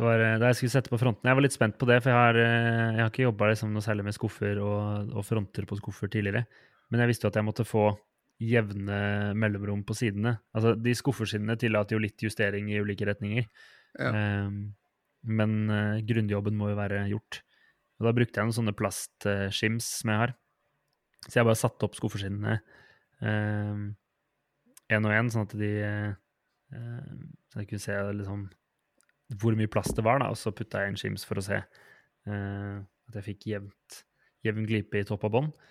Det var eh, da jeg skulle sette på frontene. Jeg var litt spent på det, for jeg har, eh, jeg har ikke jobba liksom noe særlig med skuffer og, og fronter på skuffer tidligere. Men jeg visste jo at jeg måtte få jevne mellomrom på sidene. Altså, De skuffersidene tillater jo litt justering i ulike retninger. Ja. Um, men uh, grunnjobben må jo være gjort. Og da brukte jeg noen sånne plastskims som jeg har. Så jeg bare satte opp skuffersidene én og én, sånn at de eh, eh, Så jeg kunne se liksom hvor mye plass det var, da, og så putta jeg inn skims for å se uh, at jeg fikk jevnt, jevn glipe i topp og bånd.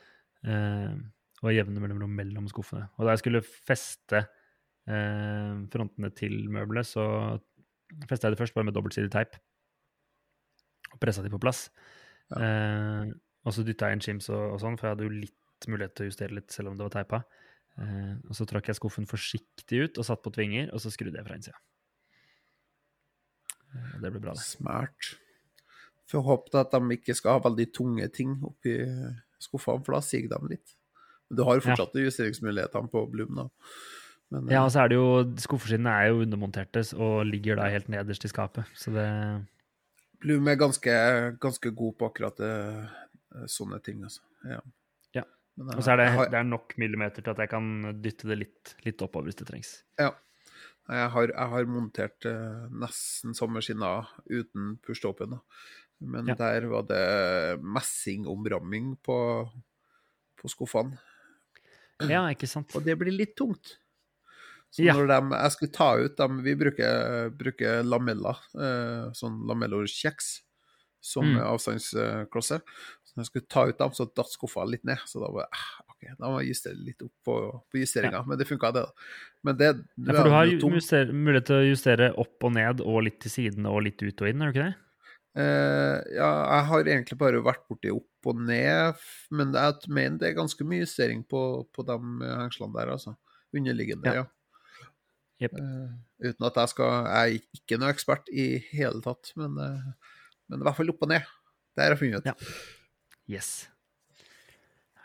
Uh, og jevne mellomrom mellom skuffene. Og da jeg skulle feste uh, frontene til møbelet, så festa jeg det først bare med dobbeltsidig teip. Og pressa de på plass. Eh, og så dytta jeg inn skims og, og sånn, for jeg hadde jo litt mulighet til å justere litt selv om det var teipa. Eh, og så trakk jeg skuffen forsiktig ut og satt på tvinger, og så skrudde jeg fra innsida. Eh, det ble bra, det. Smart. Får håpe at de ikke skal ha veldig tunge ting oppi skuffene, for da siger de litt. Men du har jo fortsatt justeringsmulighetene på Blum, da. Men, Ja, eh, og så er det jo Skuffeskinnene er jo undermonterte og ligger da helt nederst i skapet, så det Blum er ganske, ganske god på akkurat det, eh, sånne ting, altså. Ja. Ja. Men, Og så er det, det er nok millimeter til at jeg kan dytte det litt, litt oppover hvis det trengs. Ja. Jeg har, jeg har montert eh, nesten samme skinner uten push-open. Men Ja. der var det messingomramming på, på skuffene. Ja, ikke sant? Og det blir litt tungt. Så Ja. når de, jeg skulle ta ut dem Vi bruker, bruker lameller, eh, sånn lamellokjeks, som Mm. avstandsklosse. Så når jeg skulle ta ut dem, så datt skuffa litt ned. Så da var jeg, ok, da må jeg justere litt opp på, på justeringa. Men det funka, det. da. Men det Ja, for du har juster, mulighet til å justere opp og ned og litt til siden og litt ut og inn, er du ikke det? Uh, ja, jeg har egentlig bare vært borti opp og ned, men jeg mener det er ganske mye justering på, på de hengslene der, altså. Underliggende, Ja. ja. Yep. Uh, uten at jeg skal Jeg er ikke noe ekspert i hele tatt, men, uh, men i hvert fall opp og ned. Det har jeg funnet ut. Ja. Yes.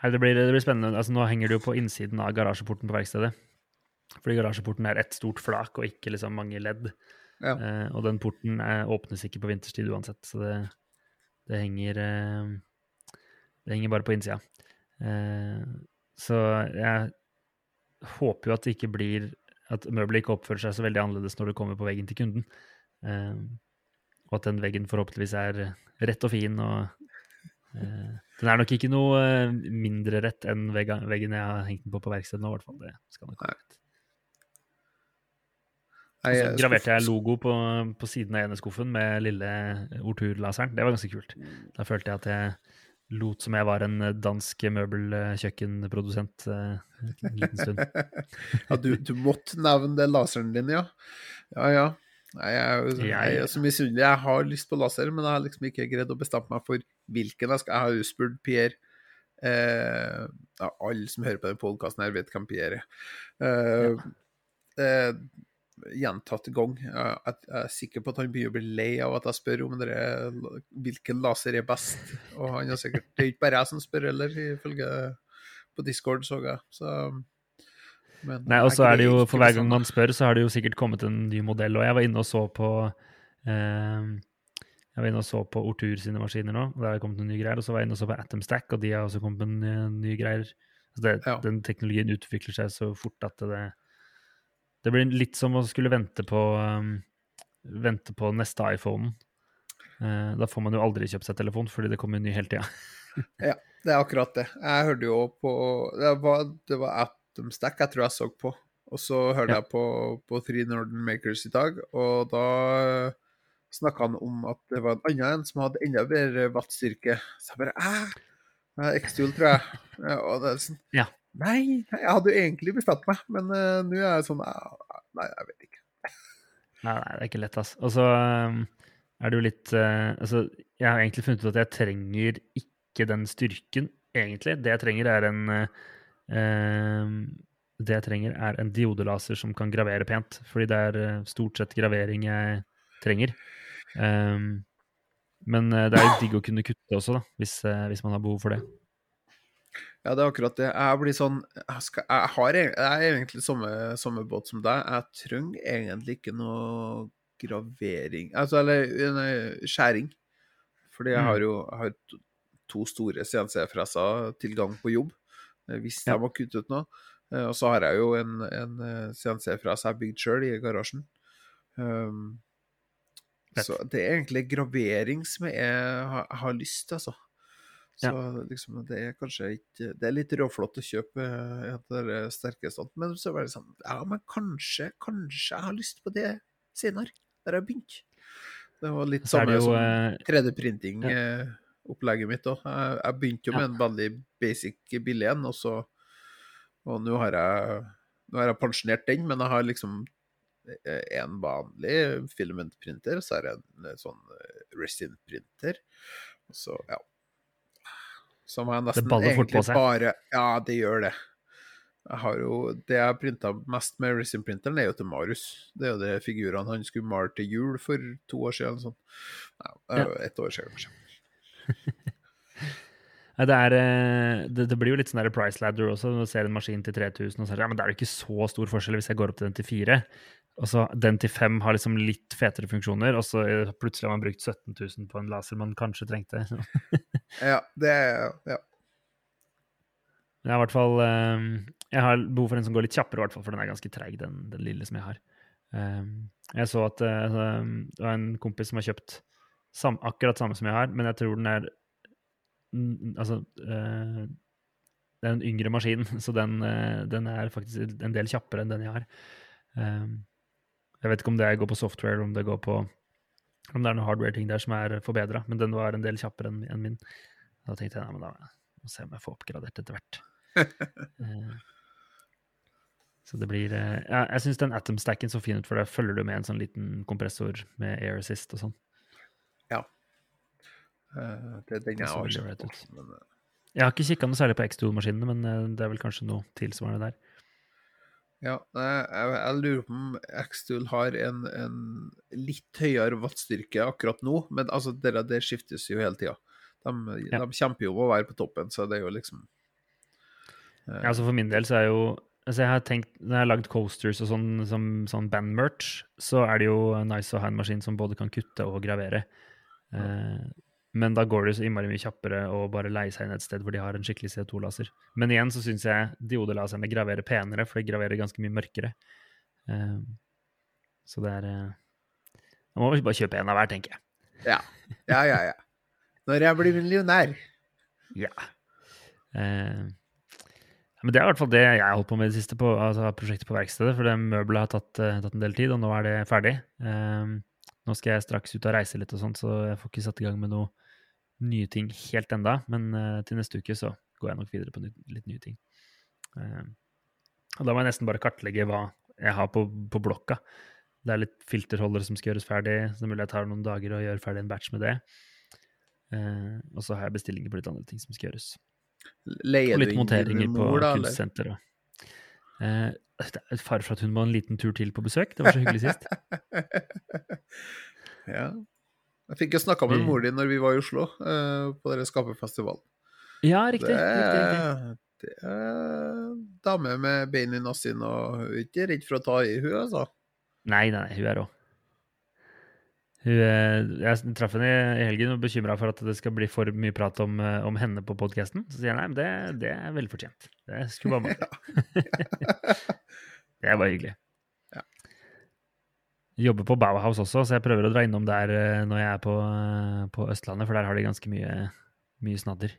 Det, blir, det blir spennende. Altså, nå henger det jo på innsiden av garasjeporten på verkstedet. Fordi garasjeporten er ett stort flak og ikke liksom mange ledd. Ja. Eh, og den porten er, åpnes ikke på vinterstid uansett, så det, det henger eh, Det henger bare på innsida. Eh, så jeg håper jo at det ikke blir At møbelet ikke oppfører seg så veldig annerledes når det kommer på veggen til kunden. Eh, og at den veggen forhåpentligvis er rett og fin og eh, Den er nok ikke noe eh, mindre rett enn veggen jeg har hengt den på på verkstedet nå, i hvert fall. Det skal nok være greit. Så er graverte jeg logo på, på siden av ene skuffen med lille Ortur-laseren. Det var ganske kult. Da følte jeg at jeg lot som jeg var en dansk møbelkjøkkenprodusent eh, en liten stund. *laughs* ja, du, du måtte nevne det laseren din, ja. Ja, ja. Nei, Jeg er, jeg er så misunnelig. Jeg har lyst på laser, men jeg har liksom ikke greid å bestemme meg for hvilken jeg skal. Jeg har jo spurt Pierre eh, ja, Alle som hører på denne podkasten, her vet hvem Pierre er. Eh, eh, gjentatte gang. Jeg, jeg jeg er sikker på at han begynner å bli lei av at jeg spør om det er, hvilken laser er best. Og han er sikkert, Det er ikke bare jeg som spør heller, ifølge på Discord, så jeg. Så, men Nei, og så er det jo, For hver gang man spør, så har det jo sikkert kommet en ny modell. Og jeg var inne og så på eh, Jeg var inne og så på Ortur sine maskiner nå, og der har det kommet noen nye greier. Og så var jeg inne og så på Atomstack, og de har også kommet med nye, nye greier. Altså det, Ja. Den teknologien utvikler seg så fort at det Det blir litt som å skulle vente på um, Vente på neste iPhone. Uh, da får man jo aldri kjøpt seg telefon, fordi det kommer en ny hele tida. *laughs* Det er akkurat det. Jeg hørte jo på Det var, det var Atomstack jeg tror jeg så på. Og så hørte Ja. jeg på, på Three Northern Makers i dag, og da snakka han om at det var en annen en som hadde enda bedre wattstyrke. Så jeg bare æh! X-Tool, tror jeg. Og det er sånn Ja. Nei, jeg hadde jo egentlig bestemt meg, men uh, nå er jeg sånn «Ah, Nei, jeg vet ikke. Nei, nei, det er ikke lett, altså. Og så um, er det jo litt uh, Altså, jeg har egentlig funnet ut at jeg trenger ikke den styrken, egentlig. Det jeg trenger, er en eh, Det jeg trenger, er en diodelaser som kan gravere pent. Fordi det er eh, stort sett gravering jeg trenger. Um, men eh, det er jo digg å kunne kutte også, da, hvis, eh, hvis man har behov for det. Ja, det er akkurat det. Jeg blir sånn Jeg, skal, jeg, har, jeg er egentlig samme, samme båt som deg. Jeg trenger egentlig ikke noe gravering Altså, eller nei, skjæring. Fordi jeg Mm. har jo jeg har to, to store CNC-fresser, tilgang på jobb, hvis Ja. har kuttet kutte ut noe. Eh, Og så har jeg jo en, en eh, CNC fra jeg har bygd sjøl i garasjen. Um, så det er egentlig gravering som jeg, har, har lyst til, altså. Så Ja. liksom, det er kanskje ikke Det er litt råflott å kjøpe etter sterke sånt, men så var det sånn Ja, men kanskje, kanskje jeg har lyst på det senere. Der har jeg begynt. Det var litt samme det jo som eh, 3D-printing-opplegget mitt òg. Jeg, jeg begynte jo med Ja. en veldig basic billig en, og så Og nå har jeg Nå har jeg pensjonert den, men jeg har liksom eh, en vanlig filamentprinter, så har jeg en eh, sånn eh, resin-printer. Så, ja. Som jeg nesten egentlig bare Ja, det gjør det. Jeg har jo, Det jeg printa mest med resin-printeren, er jo til Marius. Det er jo de figurene han skulle male til jul for to år siden. eller Sånn. Ja, det er år siden, kanskje. *laughs* Det, er, eh, det, det blir jo litt sånn der price ladder også. Når du ser en maskin til 3000, og så er det, ja, men det er jo ikke så stor forskjell hvis jeg går opp til den til 4. Og så Den til 5 har liksom litt fetere funksjoner, og så eh, plutselig har man brukt 17 000 på en laser man kanskje trengte. *laughs* Ja, det er ja. Jeg har fall eh, Jeg har behov for en som går litt kjappere, hvert fall, for den er ganske treig, den, den lille som jeg har. Jeg så at altså, det var en kompis som har kjøpt sam, akkurat samme som jeg har, men jeg tror den er Altså eh, Det er en yngre maskin, *laughs* så den, eh, den er faktisk en del kjappere enn den jeg har. Eh, jeg vet ikke om det går på software, om det går på om det er noen hardware-ting der som er forbedra, men den var en del kjappere enn en min. Da tenkte jeg nei, men da må se om jeg får oppgradert etter hvert. *laughs* Eh, Så det blir ja, Jeg syns den Atom-stacken så fin ut, for der følger du med en sånn liten kompressor med air assist og sånn. Eh, Det er den jeg har sett på. Men, Jeg har ikke kikka noe særlig på X2-maskinene, men eh, det er vel kanskje noe tilsvarende der. ja, jeg, jeg, jeg lurer på om X-Tool har en, en litt høyere wattstyrke akkurat nå, men altså, det, det skiftes jo hele tida. De, Ja. de kjemper jo om å være på toppen, så det er jo liksom eh, Ja, altså For min del så er jo altså jeg har tenkt, Når jeg har lagd coasters og sånn som sånn band-merch, så er det jo nice å ha en maskin som både kan kutte og gravere. Eh, men da går det så innmari mye kjappere å bare leie seg inn et sted hvor de har en skikkelig CO2-laser. Men igjen så syns jeg diodelaserne graverer penere, for de graverer ganske mye mørkere. Eh, så det er eh, Da må vi bare kjøpe en av hver, tenker jeg. Ja, ja, ja. ja. Når jeg blir millionær. Ja. Eh, men det er i hvert fall det jeg har holdt på med i det siste, på, altså prosjektet på verkstedet. For det møbelet har tatt, tatt en del tid, og nå er det ferdig. Nå skal jeg straks ut og reise litt og sånt, så jeg får ikke satt i gang med noen nye ting helt enda. Men uh, til neste uke så går jeg nok videre på ny, litt nye ting. Uh, og da må jeg nesten bare kartlegge hva jeg har på, på blokka. Det er litt filterholdere som skal gjøres ferdig, så det er mulig jeg tar noen dager og gjør ferdig en batch med det. Uh, og så har jeg bestillinger på litt andre ting som skal gjøres. Leier Og litt monteringer mor, på kunstsenteret. Eh, fare for at hun må en liten tur til på besøk. Det var så hyggelig sist. *laughs* ja. Jeg fikk jo snakka med mor di når vi var i Oslo, uh, på denne Skaperfestivalen. Ja, riktig. Det riktig, riktig. det er dame med bein i nassen og hun er ikke redd for å ta i, hun, altså. Nei, nei, nei, hun er rå. Jeg traff henne i- i helgen og bekymra for at det skal bli for mye prat om, eh, om henne på podkasten. Så sier jeg nei, men det, det er velfortjent. Det skulle bare *laughs* mangle. Det bare hyggelig. Ja. Jobber på Bauhaus også, så jeg prøver å dra innom der eh, når jeg er på, eh, på Østlandet, for der har de ganske mye, mye snadder.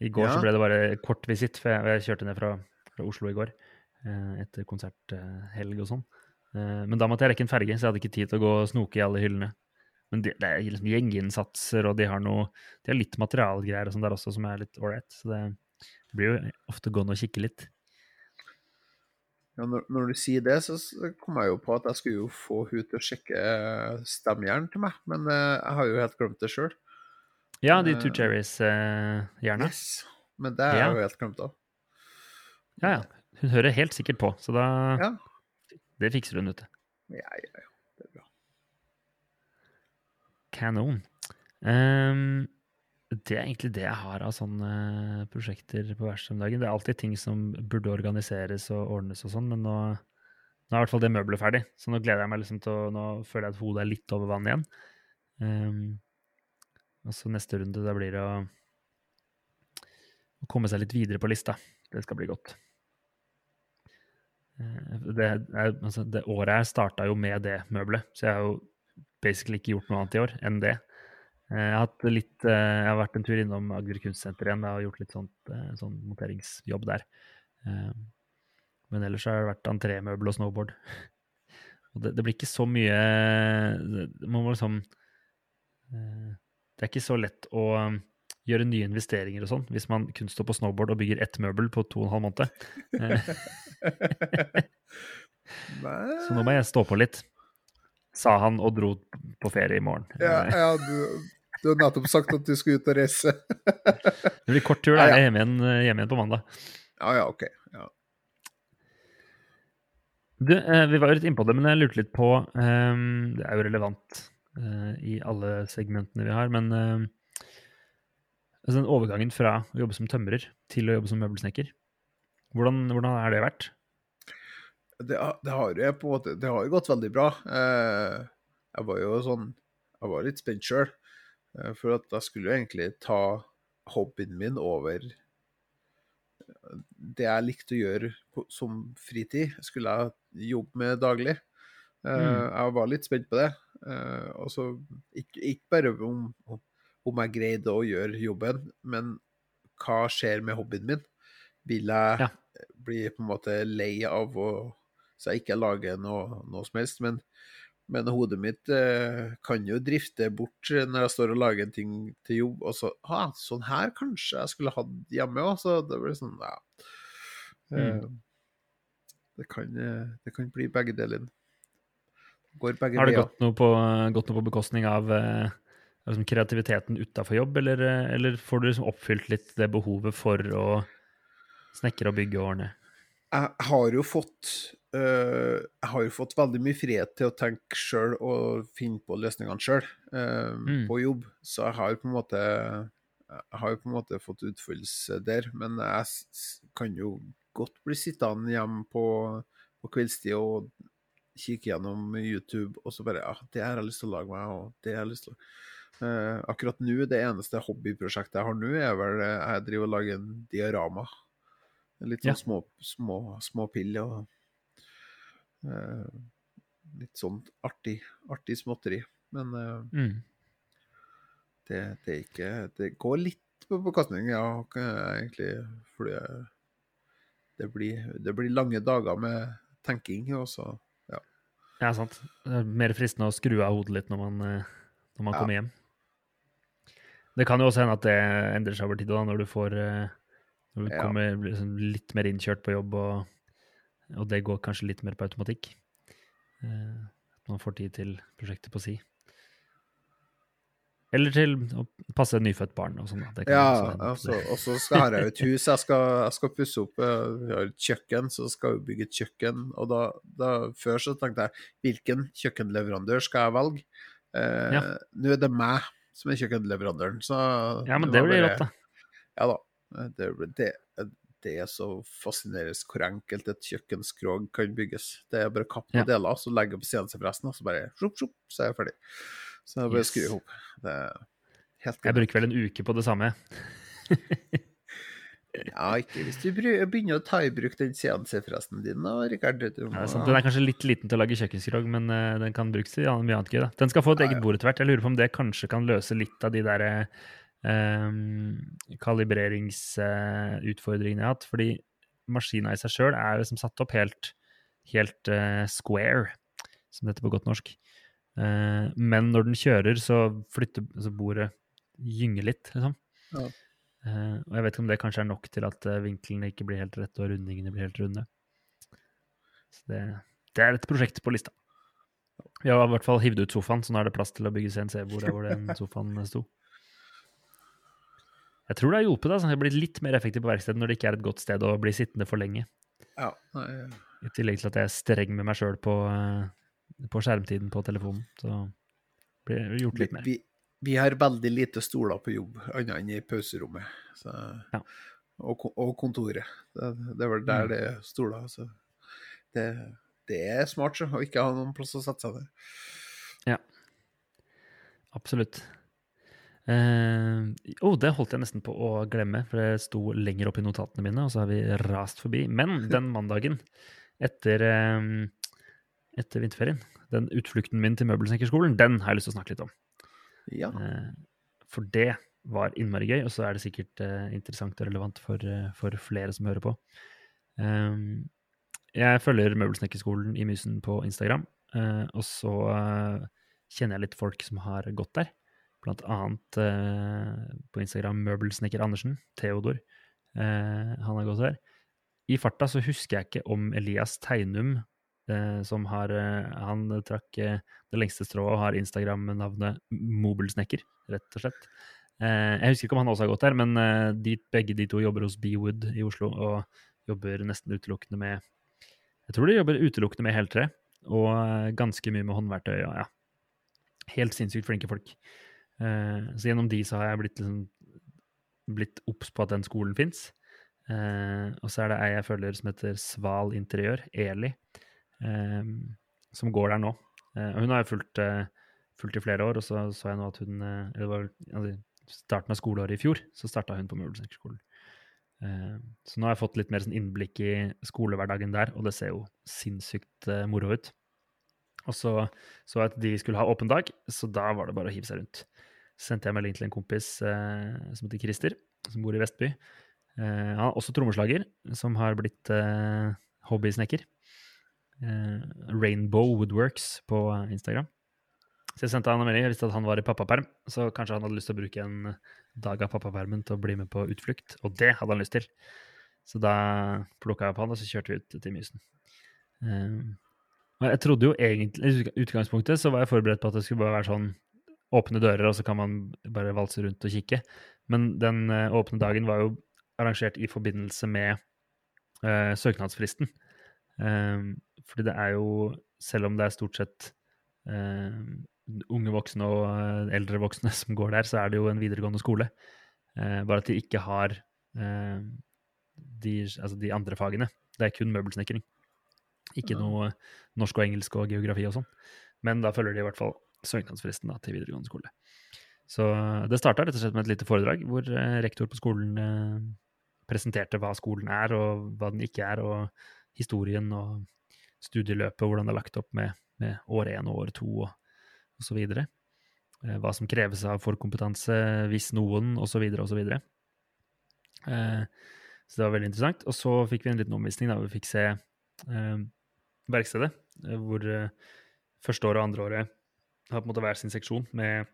I går Ja. så ble det bare kort visitt, for jeg, jeg kjørte ned fra, fra Oslo i går eh, etter konserthelg og sånn. Men da måtte jeg rekke en ferge, så jeg hadde ikke tid til å gå og snoke i alle hyllene. Men det, det er liksom gjenginnsatser, og de har noe De har litt materialgreier og sånn der også, som er litt ålreit. Så det blir jo ofte gående og kikke litt. Ja, når, når du sier det, så s- kom jeg jo på at jeg skulle jo få hun til å sjekke stemmejern til meg, men uh, jeg har jo helt glemt det sjøl. Ja, de Two Eh, Cherries-jerna. Yes. Men det har jeg Ja. jo helt glemt av. ja, ja. Hun hører helt sikkert på, så da Ja. Det fikser hun, vet du. Ja, ja, ja. Det er bra. Kanon. Ehm, det er egentlig det jeg har av sånne prosjekter på verkstedet om dagen. Det er alltid ting som burde organiseres og ordnes og sånn, men nå, nå er i hvert fall det møbelet ferdig. Så nå gleder jeg meg liksom til å Nå føler jeg at hodet er litt over vann igjen. Um, og så neste runde, da blir det å, å komme seg litt videre på lista. Det skal bli godt. Eh, Det, er, altså, det året her starta jo med det møbelet, så jeg har jo basically ikke gjort noe annet i år enn det. Eh, Jeg har, hatt litt, eh, jeg har vært en tur innom Agder kunstsenter igjen og gjort litt sånt, eh, sånn monteringsjobb der. Men ellers har det vært entrémøbel og snowboard. *laughs* Og det, det blir ikke så mye Man må liksom Det er ikke så lett å um, gjøre nye investeringer og sånn hvis man kun står på snowboard og bygger ett møbel på to og en halv måned. *laughs* Så nå må jeg stå på litt, sa han og dro på ferie i morgen. Ja, ja du, du har nettopp sagt at du skulle ut og reise. *laughs* Det blir kort tur, da. Jeg er hjemme igjen, eh, hjemme igjen på mandag. Ja, ja, OK. Ja. Du, eh, vi var jo litt innpå det, men jeg lurte litt på eh, Det er jo relevant eh, i alle segmentene vi har, men eh, altså den overgangen fra å jobbe som tømrer til å jobbe som møbelsnekker, hvordan, hvordan har det vært? Det, det har jo på en måte Det har jo gått veldig bra. Eh, jeg var jo sånn Jeg var litt spent sjøl, for at da skulle jeg egentlig ta hobbyen min over det jeg likte å gjøre på, som fritid. Skulle jeg jobbe med daglig. Eh, Mm. Jeg var litt spent på det. Eh, og så ikke, ikke bare om, om jeg greide å gjøre jobben, men hva skjer med hobbyen min? Vil jeg Ja. bli på en måte lei av å så jeg ikke lager noe, noe som helst? Men, men hodet mitt eh, kan jo drifte bort når jeg står og lager en ting til jobb, og så ah, Sånn her kanskje jeg skulle hatt hjemme òg. Så det blir sånn, ja. Eh, det, kan, eh, det kan bli begge deler. Går begge Har det veier. gått noe på, gått noe på bekostning av eh, liksom kreativiteten utafor jobb, eller, eh, eller får du liksom oppfylt litt det behovet for å snekre og bygge årene? jeg har jo fått øh, Jeg har jo fått veldig mye frihet til å tenke sjøl og finne på løsningene sjøl Mm. på jobb. Så jeg har på en måte Jeg har jo på en måte fått utfoldelse der. Men jeg kan jo godt bli sittende hjemme på, på kveldstid og kikke gjennom YouTube, og så bare Ja, det har jeg lyst til å lage meg, og det har jeg lyst til å uh, akkurat nå, det eneste hobbyprosjektet jeg har nå, er vel eh, jeg driver og lager en diorama. Litt sånn Ja. små, små, små pill og eh, litt sånn artig, artig småtteri. Men eh, Mm. det, det ikke Det går litt på bekostning, ja, egentlig. Fordi eh, det blir, det blir lange dager med tenking, og så Ja, sant. Det er mer fristende å skru av hodet litt når man, eh, når man Ja. kommer hjem. Det kan jo også hende at det endrer seg over tid, da, når du får eh, når du Ja. kommer blir liksom litt mer innkjørt på jobb, og, og det går kanskje litt mer på automatikk. Eh, At man får tid til prosjektet på si. Eller til å passe et nyfødt barn og sånn. Ja, altså, og så har jeg jo et hus jeg skal, jeg skal pusse opp. eh, Vi har et kjøkken, så skal vi bygge et kjøkken. Og da, da Før så tenkte jeg hvilken kjøkkenleverandør skal jeg velge? Eh, Ja. Nå er det meg som er kjøkkenleverandøren, så Ja, men det blir rått, da. Ja da. Det, det, det er så fascinerende hvor enkelt et kjøkkenskrog kan bygges. Det er bare å kappe Ja. deler, så legge på CNC forresten, og så bare sjup, sjup, så er jeg ferdig. Så jeg bare Yes. skru i hop. Jeg bruker vel en uke på det samme. *laughs* Ja, ikke hvis du begynner å ta i bruk den CNC-forresten din da, Rikard. Må... Ja. Den er kanskje litt liten til å lage kjøkkenskrog, men uh, den kan brukes til ja, mye annet gøy. da. Den skal få et Ja, eget bord etter hvert. Jeg lurer på om det kanskje kan løse litt av de der eh, kalibreringsutfordringene jeg har hatt. Fordi maskina i seg sjøl er liksom satt opp helt, helt uh, square, som det heter på godt norsk. Uh, men når den kjører, så flytter så bordet gynger litt, liksom. Ja. Uh, og jeg vet ikke om det kanskje er nok til at vinklene ikke blir helt rette og rundingene blir helt runde. Så det, det er et prosjekt på lista. Vi har i hvert fall hivd ut sofaen, så nå er det plass til å bygge CNC-bord der hvor den *laughs* sofaen sto. Jeg tror det har hjulpet. Altså. Det har blitt litt mer effektivt på verkstedet når det ikke er et godt sted å bli sittende for lenge. Ja, I tillegg til at jeg er streng med meg sjøl på, eh, på skjermtiden på telefonen. Så blir det gjort litt mer. vi, vi har veldig lite stoler på jobb, annet enn i pauserommet. Så, Ja. og, og kontoret. Det, det er vel der Mm. det er stoler. Så det, det er smart så, å ikke ha noen plass å sette seg ned. Absolutt. Eh, oh, det holdt jeg nesten på å glemme, for det sto lenger opp i notatene mine, og så har vi rast forbi. Men den *laughs* mandagen etter, uh, etter vinterferien, den utflukten min til møbelsnekkerskolen, den har jeg lyst til å snakke litt om. Ja. Uh, for det var innmari gøy, og så er det sikkert interessant og relevant for, for flere som hører på. Jeg følger Møbelsnekkerskolen i Mysen på Instagram, og så kjenner jeg litt folk som har gått der. Blant annet eh, på Instagram Møbelsnekker Andersen, Theodor. Eh, han har gått der. I farta så husker jeg ikke om Elias Teinum, eh, som har Han trakk det lengste strået og har Instagram-navnet Mobelsnekker, rett og slett. Jeg husker ikke om han også har gått der, men de, begge de to jobber hos Bewood i Oslo og jobber nesten utelukkende med Jeg tror de jobber utelukkende med heltre, og ganske mye med håndverktøy. Og, ja. Helt sinnssykt flinke folk. Eh, så gjennom de så har jeg blitt liksom blitt obs på at den skolen fins. Eh, og så er det ei jeg følger som heter Sval Interiør, Eli, eh, som går der nå. Og hun har jeg fulgt, fulgt i flere år, og så så jeg nå at hun Eller det var altså, starten av skoleåret i fjor, så starta hun på Møbelsnekkerskolen. Så nå har jeg fått litt mer sånn innblikk i skolehverdagen der, og det ser jo sinnssykt moro ut. Og så så jeg at de skulle ha åpen dag, så da var det bare å hive seg rundt. Sendte jeg melding til en kompis eh, som heter Christer, som bor i Vestby. Eh, han er også trommeslager, som har blitt eh, hobbysnekker. Rainbow Woodworks på Instagram. Så jeg sendte han en melding. Jeg visste at han var i pappaperm, så kanskje han hadde lyst til å bruke en dag av pappapermen til å bli med på utflukt. Og det hadde han lyst til. Så da plukka jeg opp han, og så kjørte vi ut til Mysen. Eh, og jeg trodde jo egentlig, I utgangspunktet så var jeg forberedt på at det skulle bare være sånn åpne dører, og så kan man bare valse rundt og kikke. Men den eh, åpne dagen var jo arrangert i forbindelse med uh, søknadsfristen. Eh, fordi det er jo, selv om det er stort sett uh, unge voksne og uh, eldre voksne *laughs* som går der, så er det jo en videregående skole. Bare at de ikke har de, altså de andre fagene. Det er kun møbelsnekring. Ikke noe norsk og engelsk og geografi og sånn. Men da følger de i hvert fall søknadsfristen til videregående skole. Så eh, det starta rett og slett med et lite foredrag hvor eh, rektor på skolen eh, presenterte hva skolen er, og hva den ikke er, og historien og studieløpet, hvordan det er lagt opp med, med år én og år to og, så videre. Hva som kreves av forkompetanse, hvis noen, og så videre, og så videre. Så det var veldig interessant. Og så fikk vi en liten omvisning, da vi fikk se verkstedet, hvor første året og andre året har på en måte hver sin seksjon med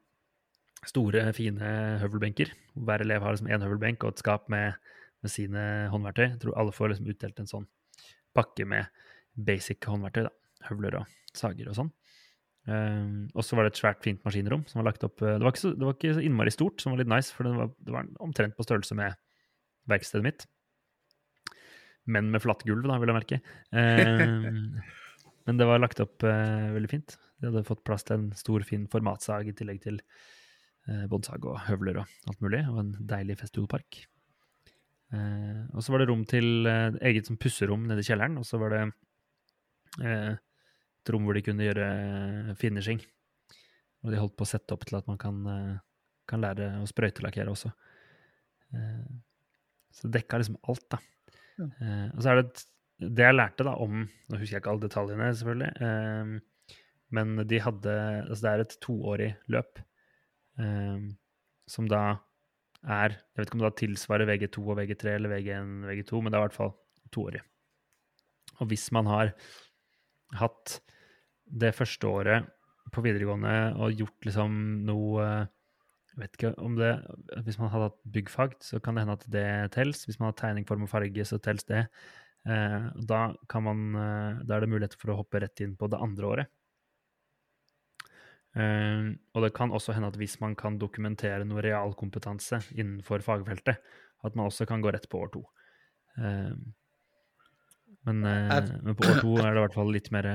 store, fine høvelbenker. Hver elev har liksom én høvelbenk og et skap med, med sine håndverktøy. Jeg tror alle får liksom utdelt en sånn pakke med basic håndverktøy. da, Høvler og sager og sånn. Um, og så var det et svært, fint maskinrom som var lagt opp eh, Det var ikke så, det var ikke så innmari stort, som var litt nice, for det var, det var omtrent på størrelse med verkstedet mitt. Men med flatt gulv, da, vil jeg merke. Um, *laughs* men det var lagt opp eh, veldig fint. De hadde fått plass til en stor, fin formatsag i tillegg til eh, båndsag og høvler og alt mulig, og en deilig festivalpark. Eh, og så var det rom til eh, eget som pusserom nede i kjelleren, og så var det eh, et rom hvor de kunne gjøre eh, finishing. Og de holdt på å sette opp til at man kan, eh, kan lære å sprøytelakkere også. Eh, så det dekka liksom alt, da. Ja. Eh, og så er det et, det jeg lærte da om Nå husker jeg ikke alle detaljene, selvfølgelig. Um, men de hadde Altså, det er et toårig løp um, som da er Jeg vet ikke om det da tilsvarer VG2 og VG3 eller VG1 VG2, men det er i hvert fall toårig. Og hvis man har hatt det første året på videregående og gjort liksom noe Jeg vet ikke om det Hvis man hadde hatt byggfag, så kan det hende at det tels. Hvis man har tegning, form og farge, så tels det. Eh, da, kan man, eh, da er det mulighet for å hoppe rett inn på det andre året. Eh, og det kan også hende at hvis man kan dokumentere noe realkompetanse innenfor fagfeltet, at man også kan gå rett på år to. Eh, men, eh, men på år to er det i hvert fall litt mer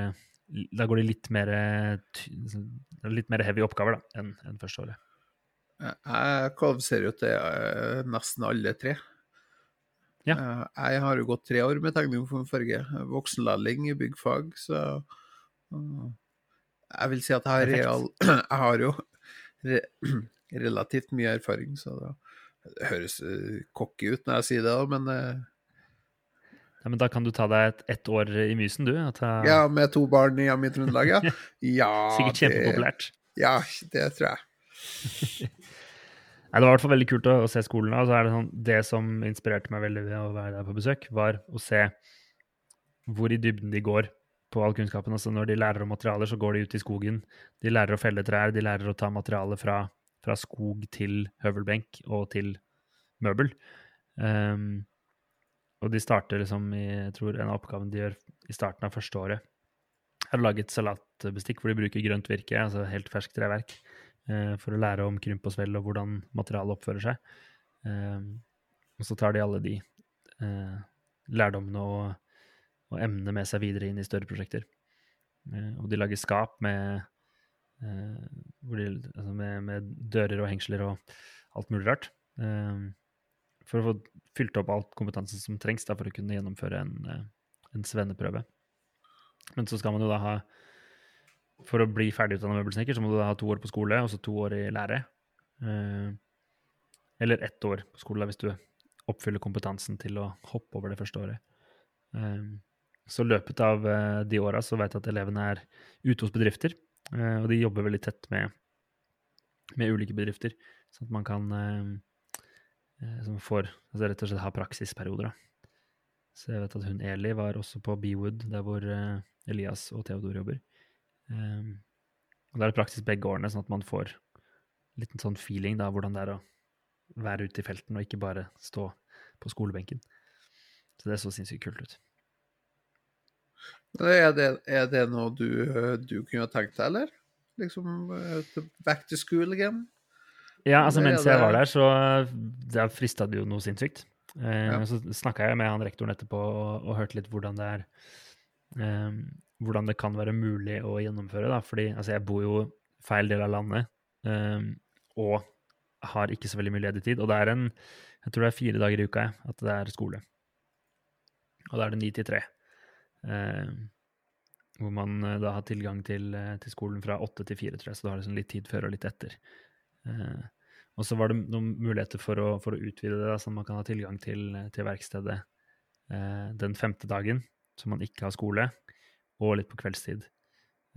Da går det litt mer, litt mer heavy oppgaver da, enn enn første året. Jeg- Jeg kvalifiserer jo til eh, nesten alle tre. Ja. Eh, Jeg har jo gått tre år med tegning for farge. Voksenlærling i byggfag, så eh, jeg vil si at jeg har, real, *clears throat* jeg har jo re, *clears throat* relativt mye erfaring, så det, høres eh, cocky ut når jeg sier det, men Ja, men da kan du ta deg et, ett år i Mysen, du. Ta, ja, med to barn hjemme i Trøndelag, ja. *laughs* ja Sikkert kjempepopulært. Det, ja, det tror jeg. *laughs* Nei, det var i hvert fall veldig kult å, å se skolen. Og så er det, sånn, det som inspirerte meg veldig ved å være der på besøk, var å se hvor i dybden de går på all kunnskapen. Altså når de lærer om materialer, så går de ut i skogen. De lærer å felle trær, de lærer å ta materiale fra, fra skog til høvelbenk og til møbel. Um, og de starter liksom i Jeg tror en av oppgavene de gjør i starten av første året, er å lage et salatbestikk hvor de bruker grønt virke, altså helt ferskt treverk for å lære om krymp og svell og hvordan materialet oppfører seg. Eh, og så tar de alle de eh, lærdommene og, og emnene med seg videre inn i større prosjekter. Eh, og de lager skap med, eh, altså med, med dører og hengsler og alt mulig rart. Eh, for å få fylt opp alt kompetansen som trengs da, for å kunne gjennomføre en, eh, en svenneprøve. Men så skal man jo da ha for å bli ferdigutdanna møbelsnekker, så må du da ha to år på skole og så to år i lære. Eh, eller ett år på skole hvis du oppfyller kompetansen til å hoppe over det første året. Eh, så løpet av eh, de åra så vet jeg at elevene er ute hos bedrifter, og de jobber veldig tett med, med ulike bedrifter, sånn at man kan som får altså rett og slett ha praksisperioder. Da. Så jeg vet at hun Eli var også på Bewood, der hvor Elias og Theodor jobber. Um, og da er det praktisk begge årene, sånn at man får litt en sånn feeling da, hvordan det er å være ute i felten og ikke bare stå på skolebenken. Så det så sinnssykt kult ut. Er det, er det noe du, du kunne ha tenkt deg, eller? Liksom eh, back to school again? Ja, altså mens jeg var der, så da frista det jo noe sinnssykt. Eh, Ja. Så snakka jeg med han rektoren etterpå og, og hørte litt hvordan det er eh, Hvordan det kan være mulig å gjennomføre, da. Fordi altså, jeg bor jo feil del av landet um, og har ikke så veldig mye ledig tid. Og det er en Jeg tror det er fire dager i uka jeg, at det er skole. Og da er det ni til tre. Eh, hvor man eh, da har tilgang til, eh, til skolen fra åtte til fire, tror jeg. Så du har liksom litt tid før og litt etter. Uh, og så var det noen muligheter for å, for å utvide det, da, sånn at man kan ha tilgang til, til verkstedet uh, den femte dagen, så man ikke har skole, og litt på kveldstid.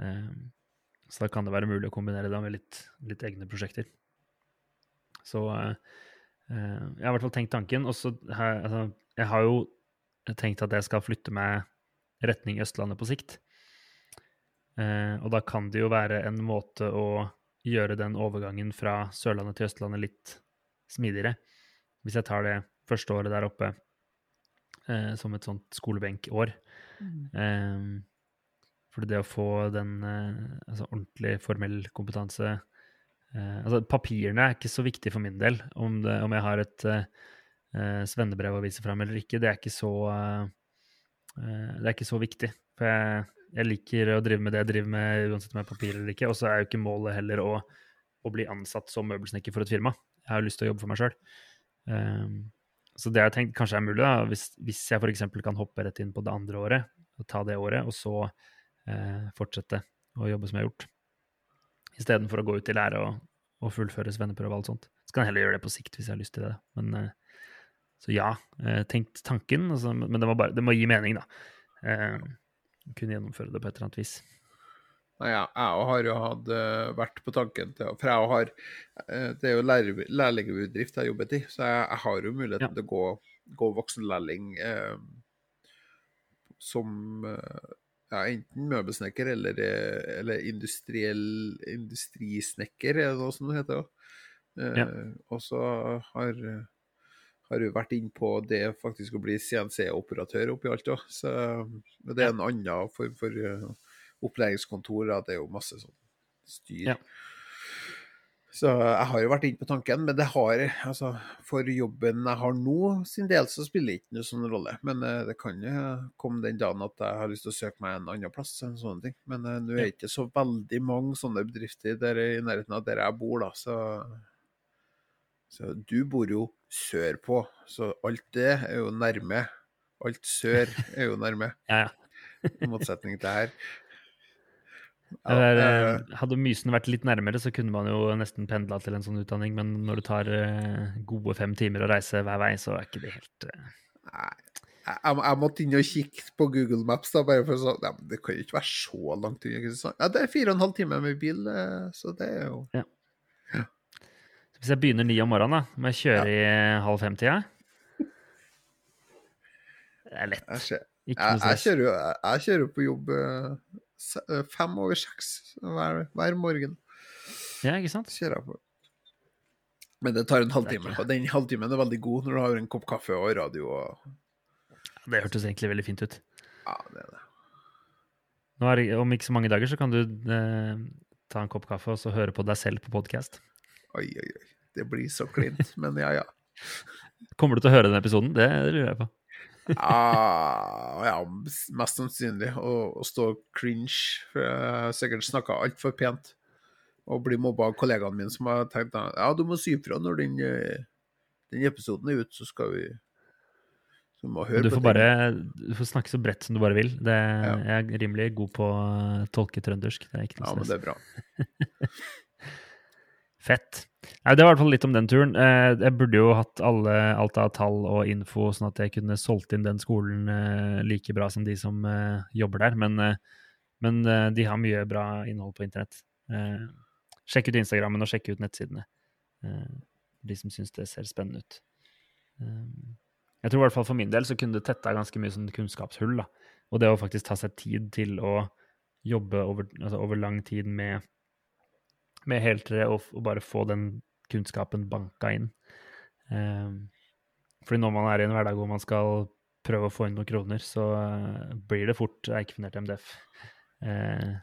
Eh, så da kan det være mulig å kombinere det med litt, litt egne prosjekter. Så eh, eh, jeg har i hvert fall tenkt tanken. Og så har jeg- altså, jeg har jo tenkt at jeg skal flytte meg retning Østlandet på sikt. Eh, og da kan det jo være en måte å gjøre den overgangen fra Sørlandet til Østlandet litt smidigere. Hvis jeg tar det første året der oppe eh, som et sånt skolebenkår. Eh, for det å få den eh, altså ordentlig formell kompetanse eh, Altså papirene er ikke så viktig for min del, om, det, om jeg har et eh, svennebrev å vise fram eller ikke. Det er ikke så det er ikke så viktig. For jeg, jeg liker å drive med det jeg driver med, uansett om jeg har papir eller ikke. Og så er jo ikke målet heller å, å bli ansatt som møbelsnekker for et firma. Jeg har jo lyst til å jobbe for meg sjøl. så det jeg tenkt kanskje er mulig, da, hvis, hvis jeg f.eks. kan hoppe rett inn på det andre året, og ta det året, og så eh, fortsette å jobbe som jeg har gjort. Istedenfor å gå ut i lære og, og fullføre svenneprøve og alt sånt. Så kan jeg heller gjøre det på sikt hvis jeg har lyst til det. Men eh, så ja, eh, tenkt tanken, altså, men det må, bare, det må gi mening, da. Eh, kunne gjennomføre det på et eller annet vis. Nei, ja, jeg har jo hatt, vært på tanken til For jeg har eh, Det er jo lær, lærlingbedrift jeg jobbet i, så jeg, jeg har jo muligheten Ja. til å gå, gå voksenlærling eh, som eh, ja, enten møbelsnekker eller, eh, eller industriell industrisnekker, er det noe som det heter. Eh, Ja. Og så har, har hun vært inn på det faktisk å bli CNC-operatør oppi alt òg. Så det er en annen form for eh, opplæringskontor. Da. Det er jo masse sånn styr. Ja. Så jeg har jo vært inne på tanken, men det har, altså, for jobben jeg har nå sin del, så spiller det ikke noe sånn rolle. Men uh, det kan jo komme den dagen at jeg har lyst til å søke meg en annen plass. En sånn ting. Men uh, nå er det ikke så veldig mange sånne bedrifter der, i nærheten av der jeg bor, da. Så, så du bor jo sørpå, så alt det er jo nærme. Alt sør er jo nærme, *laughs* Ja, ja. i motsetning til her. Er, Ja, eh, eh, hadde Mysen vært litt nærmere, så kunne man jo nesten pendla til en sånn utdanning, men når det tar eh, gode fem timer å reise hver vei, så er ikke det helt Nei. Jeg, jeg, måtte inn og kikke på Google Maps, da, bare for å si at Det kan jo ikke være så langt unna Kristiansand. Ja, det er fire og en halv time med bil, så det er jo Hvis jeg begynner ni om morgenen, da, må jeg kjøre i eh, halv fem-tida. Det er lett. Jeg, jeg, jeg, kjører, jo, på jobb fem over seks hver, hver morgen. Ja, ikke sant? kjører jeg på. Men det tar en halvtime, og den halvtimen er veldig god når du har en kopp kaffe og radio. og Det hørtes egentlig veldig fint ut. ja, det er det. Er, om ikke så mange dager så kan du eh, ta en kopp kaffe og så høre på deg selv på podkast. Oi, oi, oi. Det blir så klint, men ja, ja. Kommer du til å høre den episoden? Det lurer jeg på. Ah, ja, mest sannsynlig. Å, å stå cringe. For jeg har sikkert snakka altfor pent. Og bli mobba av kollegaene mine som har tenkt ja, du må si ifra når den, eh, den episoden er ute, så skal vi Så må høre Du på får den. bare du får snakke så bredt som du bare vil. Det, Ja. Jeg er rimelig god på å tolke trøndersk. Det er ikke Ja, noe men det er bra. *laughs* Fett. Nei, det var i hvert fall litt om den turen. Eh, Jeg burde jo hatt alle, alt av tall og info, sånn at jeg kunne solgt inn den skolen eh, like bra som de som eh, jobber der. Men, men de har mye bra innhold på internett. Sjekk ut Instagrammen og sjekk ut nettsidene. De som syns det ser spennende ut. Jeg tror i hvert fall for min del så kunne det tetta ganske mye sånn kunnskapshull. da. Og det å faktisk ta seg tid til å jobbe over, altså over lang tid med med heltere og, og bare få den kunnskapen banka inn. Um, fordi når man er i en hverdag hvor man skal prøve å få inn noen kroner, så eh, blir det fort eikfunert MDF. eh,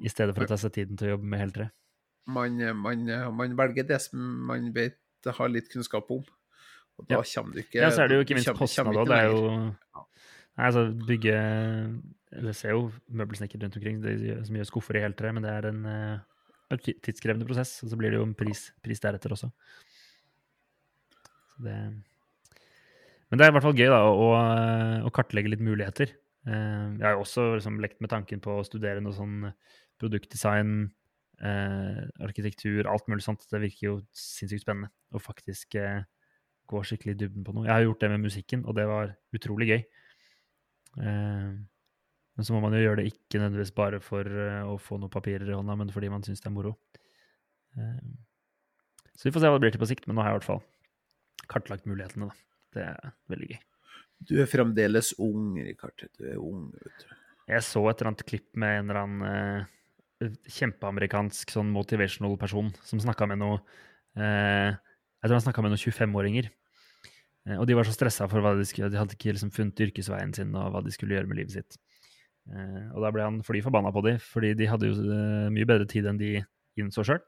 I stedet for å ta seg tiden til å jobbe med heltere. Man, man, man velger det som man vet har litt kunnskap om. Og da Ja. kommer du ikke Ja, så er det jo ikke minst kostnader kostnad òg. Det er jo Nei, altså bygge Det ser jo møbelsnekkere rundt omkring det, som gjør skuffer i heltre, men det er en eh, ti- tidskrevende prosess. Og så blir det jo en pris, pris deretter også. Så det Men det er i hvert fall gøy da, å, å kartlegge litt muligheter. Eh, Jeg har jo også liksom lekt med tanken på å studere noe sånn produktdesign, eh, arkitektur, alt mulig sånt. Det virker jo sinnssykt spennende å faktisk eh, gå skikkelig i dybden på noe. Jeg har gjort det med musikken, og det var utrolig gøy. Eh, men så må man jo gjøre det ikke nødvendigvis bare for eh, å få noen papirer i hånda, men fordi man syns det er moro. Eh, så vi får se hva det blir til på sikt, men nå har jeg i hvert fall kartlagt mulighetene, da. Det er veldig gøy. Du er fremdeles ung, Rikard. Du er ung, vet du. Jeg så et eller annet klipp med en eller annen uh, kjempeamerikansk sånn motivational person som snakka med noe uh, Jeg tror han snakka med noen 25-åringer. Uh, og de var så stressa for hva de skulle De hadde ikke liksom funnet yrkesveien sin og hva de skulle gjøre med livet sitt. Eh, og da ble han fly forbanna på dem, fordi de hadde jo eh, mye bedre tid enn de innså sjøl.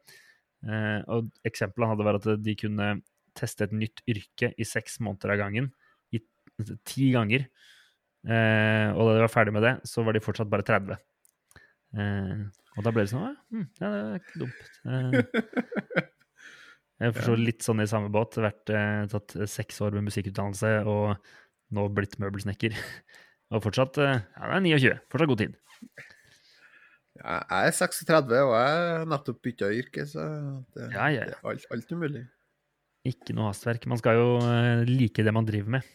Eh, og eksempelet han hadde, var at de kunne teste et nytt yrke i seks måneder av gangen. I ti ganger. Og da de var ferdig med det, så var de fortsatt bare 30. Eh, og da ble det sånn hm, Ja, det er ikke dumt. *laughs* Jeg forstår litt sånn i samme båt. Vært, tatt seks år med musikkutdannelse og nå blitt møbelsnekker. Og fortsatt eh, Ja, det er 29. Fortsatt god tid. Ja, Jeg er 36, og jeg har nettopp bytta yrke, så det, Ja, ja, det er alt, alt mulig. Ikke noe hastverk. Man skal jo eh, like det man driver med.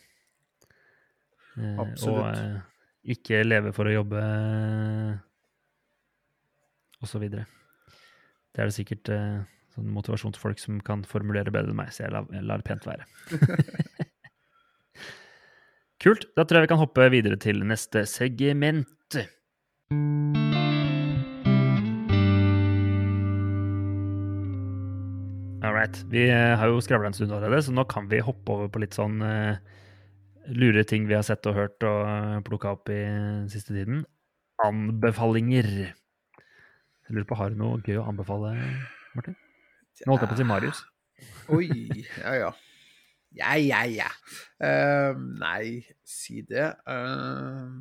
Eh, Absolutt. Og ikke leve for å jobbe, og så videre. Det er det sikkert sånn motivasjonsfolk som kan formulere bedre enn meg, så jeg lar, jeg lar pent være. *laughs* *laughs* Kult. Da tror jeg vi kan hoppe videre til neste segment. All right. Vi eh, har jo skravla en stund allerede, så nå kan vi hoppe over på litt sånn uh, lure ting vi har sett og hørt og uh, plukka opp i siste tiden. Anbefalinger. Jeg lurer på, Har du noe gøy å anbefale, Martin? Nå holdt jeg på å si Marius. Oi, ja ja. Ja, ja, ja. Uh, nei, si det. Uh,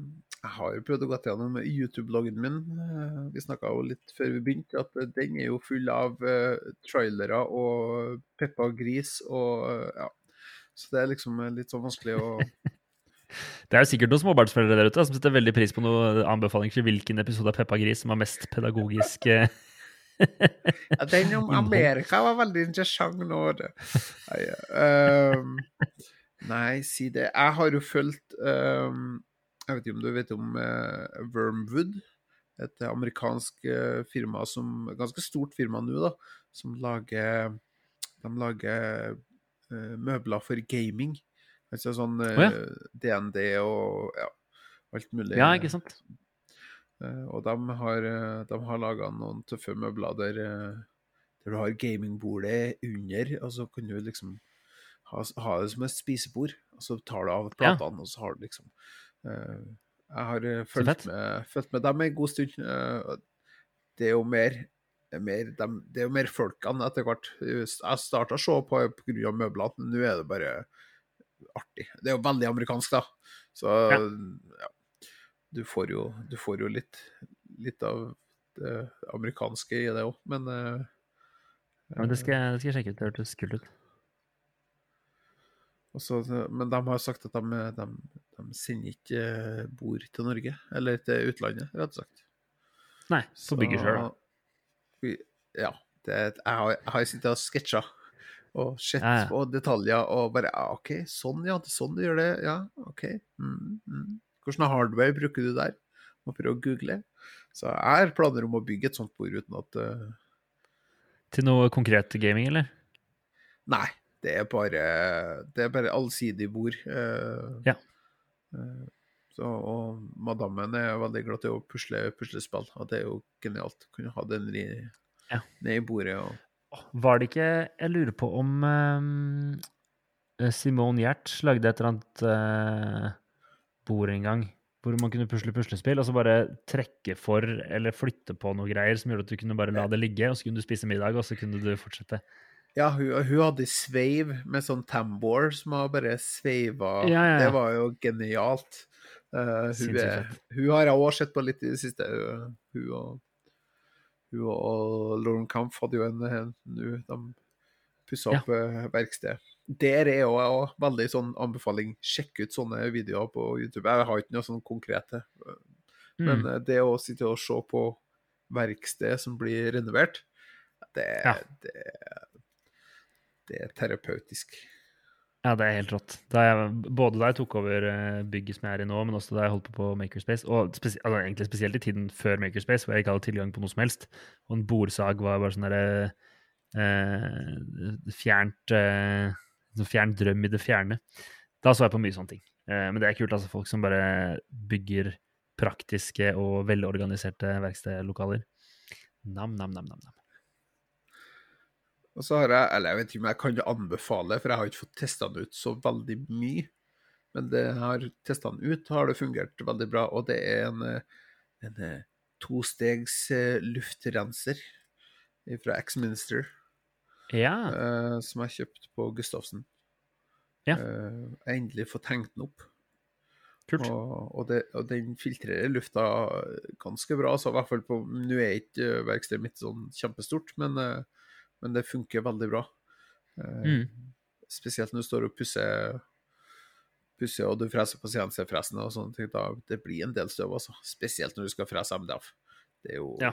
jeg har jo prøvd å gå gjennom YouTube-loggen min. Uh, vi snakka jo litt før vi begynte at den er jo full av trailere og Peppa Gris og ja. Så det er liksom litt sånn vanskelig å *laughs* Det er jo sikkert noen småbarnsforeldre der ute som setter veldig pris på noen anbefalinger til hvilken episode av Peppa Gris som har mest pedagogisk ja, den om Amerika var veldig interessant nå. Nei, um, nei, si det. Jeg har jo fulgt um, Jeg vet ikke om du vet om uh, Wormwood? Et amerikansk uh, firma som Ganske stort firma nå, da. Som lager De lager uh, møbler for gaming. Altså sånn oh, ja. DND og ja, alt mulig. Ja, ikke sant? Eh, og de har, eh, de har laga noen tøffe møbler der, eh, der du har gamingbordet under, og så kan du liksom ha, ha, det som et spisebord. Og så tar du av platene, ja. og så har du liksom Jeg har fulgt med, fulgt med dem en god stund. Det er jo mer, mer de, det er jo mer folkene etter hvert. Jeg starta å se på pga. møblene, men nå er det bare artig. Det er jo veldig amerikansk, da. Så ja. ja du får jo, du får jo litt, litt, av det amerikanske i det òg, men uh, ja, men det skal, det skal, jeg sjekke ut. Det hørtes kult ut. Også, men de har sagt at de, de, de, sender ikke eh, bord til Norge, eller til utlandet, rett og slett. Nei, så bygger sjøl, da. Ja. Det, jeg har, jeg har sittet og sketsja og sett ja, ja. på detaljer og bare OK, sånn, ja. Sånn du gjør det. Ja, OK. Mm, mm. Hvordan hardware bruker du der? Må prøve å google. Så jeg har planer om å bygge et sånt bord uten at uh... Til noe konkret gaming, eller? Nei, det er bare, det er bare allsidig bord. Uh, ja. Uh, så, og madammen er veldig glad til å pusle puslespill, og det er jo genialt. Kunne ha den i, ja. ned i bordet. Og... Var det ikke Jeg lurer på om um, Simone Gjert lagde et eller annet bord en gang. Hvor man kunne pusle puslespill og så bare trekke for eller flytte på noe greier som gjorde at du kunne bare la det ligge, og så kunne du spise middag, og så kunne du fortsette. Ja, hun, hun hadde sveiv med sånn tambour som har bare sveiva. Ja, ja, ja. Det var jo genialt. Uh, hun, er, hun, har jeg òg sett på litt i det siste. Hun, og, hun og Lauren Kampf hadde jo en, en, en De pussa opp uh, verkstedet der er jo òg veldig sånn anbefaling. Sjekk ut sånne videoer på YouTube. Jeg har ikke noe sånn konkrete. Men mm. det å sitte og se på verksted som blir renovert, det, ja. det, det, er terapeutisk. Ja, det er helt rått. Da jeg, både da jeg tok over eh, bygget som jeg er i nå, men også da jeg holdt på på Makerspace, og spes altså egentlig spesielt i tiden før Makerspace, hvor jeg ikke hadde tilgang på noe som helst, og en bordsag var bare sånn derre eh, fjernt eh, fjern drøm i det fjerne. Da så jeg på mye sånne ting. Eh, men det er kult, altså. Folk som bare bygger praktiske og velorganiserte verkstedlokaler. Nam, nam, nam, nam, nam. Og så har jeg, eller jeg vet ikke om jeg kan anbefale, for jeg har ikke fått testa den ut så veldig mye. Men det har testa den ut, har det fungert veldig bra. Og det er en, en tostegs luftrenser fra X-Minister ja. uh, som jeg kjøpte på Gustavsen. Ja. Uh, endelig fått hengt den opp. Kult. Og, og, det, og, den filtrerer lufta ganske bra. så i hvert fall på, Nå er ikke verkstedet mitt sånn kjempestort, men, uh, men, det funker veldig bra. Mm. Spesielt når du står og pusser, pusser og du freser på CNC-fresen og sånne ting. Da, det blir en del støv, altså. Spesielt når du skal frese MDF. Det er jo ja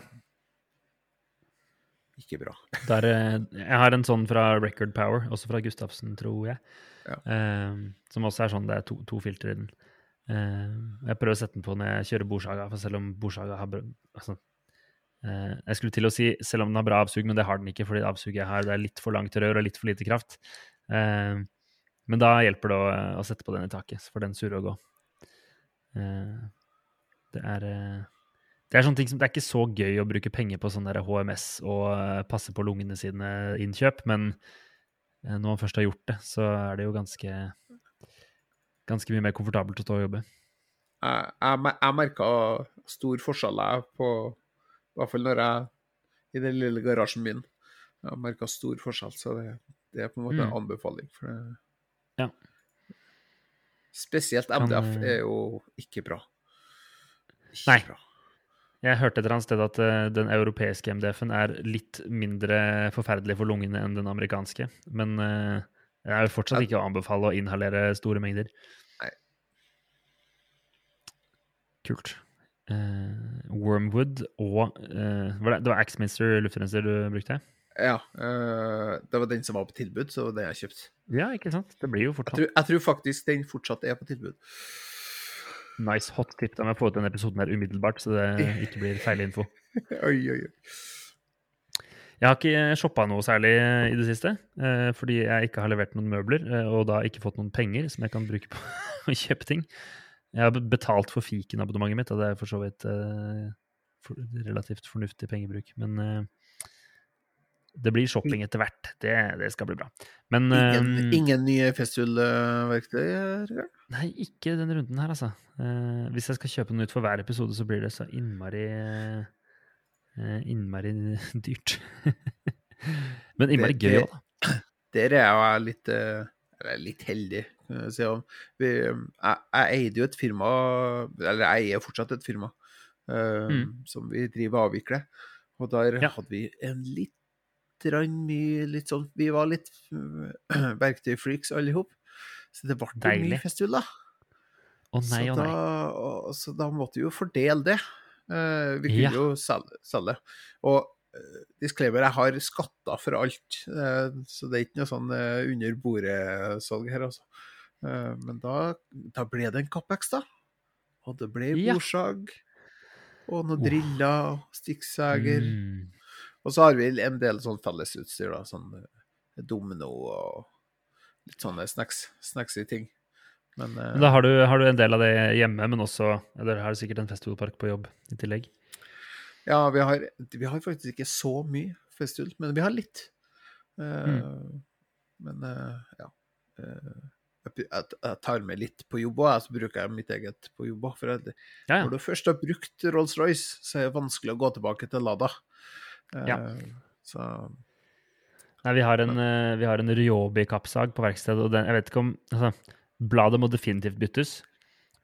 ikke bra. Der, eh, jeg har en sånn fra Record Power, også fra Gustavsen, tror jeg. Ja. Eh, som også er sånn, det er to, to filtre i den. Eh, jeg prøver å sette den på når jeg kjører Borsaga, for selv om Borsaga har altså, eh, Jeg skulle til å si selv om den har bra avsug, men det har den ikke, fordi avsuget jeg har, det er litt for langt rør og litt for lite kraft. Eh, men da hjelper det å, å, sette på den i taket, for den surrer å gå. Eh, det er Det er sånne ting som, det er ikke så gøy å bruke penger på sånn HMS og eh, passe på lungene sine innkjøp, men eh, når man først har gjort det, så er det jo ganske ganske mye mer komfortabelt å stå og jobbe. Jeg, jeg, jeg merka stor forskjell på I hvert fall når jeg I den lille garasjen min. Jeg merka stor forskjell, så det, det er på en måte en Mm. anbefaling. For det, Ja. Spesielt MDF eh, er jo ikke bra. Ikke Nei. Bra. Jeg hørte et eller annet sted at eh, den europeiske MDF-en er litt mindre forferdelig for lungene enn den amerikanske. Men jeg det er jo fortsatt ikke å anbefale å inhalere store mengder. Nei. Kult. Uh, Wormwood og uh, var det, det var Axminster luftrenser du brukte? Ja. Uh, det var den som var på tilbud, så det har jeg kjøpt. Ja, ikke sant? Det blir jo Jeg tror, jeg tror faktisk den fortsatt er på tilbud. Nice hot tip. Da må jeg få ut denne episoden her umiddelbart, så det ikke blir feil info. *laughs* oi, oi, oi. Jeg har ikke shoppa noe særlig i det siste, eh, fordi jeg ikke har levert noen møbler, eh, og da ikke fått noen penger som jeg kan bruke på *laughs* å kjøpe ting. Jeg har betalt for fikenabonnementet mitt, og det er for så vidt eh, for, relativt fornuftig pengebruk. Men eh, det blir shopping etter hvert. Det, det skal bli bra. Men Ingen, eh, ingen nye Festool-verktøy? Nei, ikke den runden her, altså. Uh, hvis jeg skal kjøpe noe nytt for hver episode, så blir det så innmari uh, Innmari *laughs* dyrt. Men innmari gøy òg, da. Der er jeg litt, uh, litt heldig, jeg si. Jeg, jeg eide jo et firma, eller jeg eier fortsatt et firma, Mm. som vi driver og avvikler. Og der Ja. hadde vi en litt mye litt sånn Vi var litt *clears throat* verktøyfreaks alle i hop. Så det ble Deilig. mye festull, da. Å nei, å nei. da og, så da måtte vi jo fordele det. Uh, vi kunne Ja. jo selge, selge. Og uh, disclaimer, jeg har skatter for alt, uh, så det er ikke noe sånn under bordet-salg her, altså. Men da, da ble det en Capex, da. Og det ble Ja. bordsag. Og noen driller, stikksager. Mm. Og så har vi en del sånn fellesutstyr, da. Sånn eh, domino og litt sånne snacks, snacksy ting. Men, eh, Men da har du, har du en del av det hjemme, men også Dere har sikkert en festivalpark på jobb i tillegg. Ja, vi har, vi har faktisk ikke så mye festival, men vi har litt. Eh, Mm. Men ja. Jeg, tar med litt på jobb òg, så bruker jeg mitt eget på jobb òg. For jeg, Ja, ja. når du først har brukt Rolls-Royce, så er det vanskelig å gå tilbake til Lada. Eh, Ja. Så Nei, vi har en, eh, vi har en Ryobi-kappsag på verkstedet, og den, jeg vet ikke om altså, Bladet må definitivt byttes,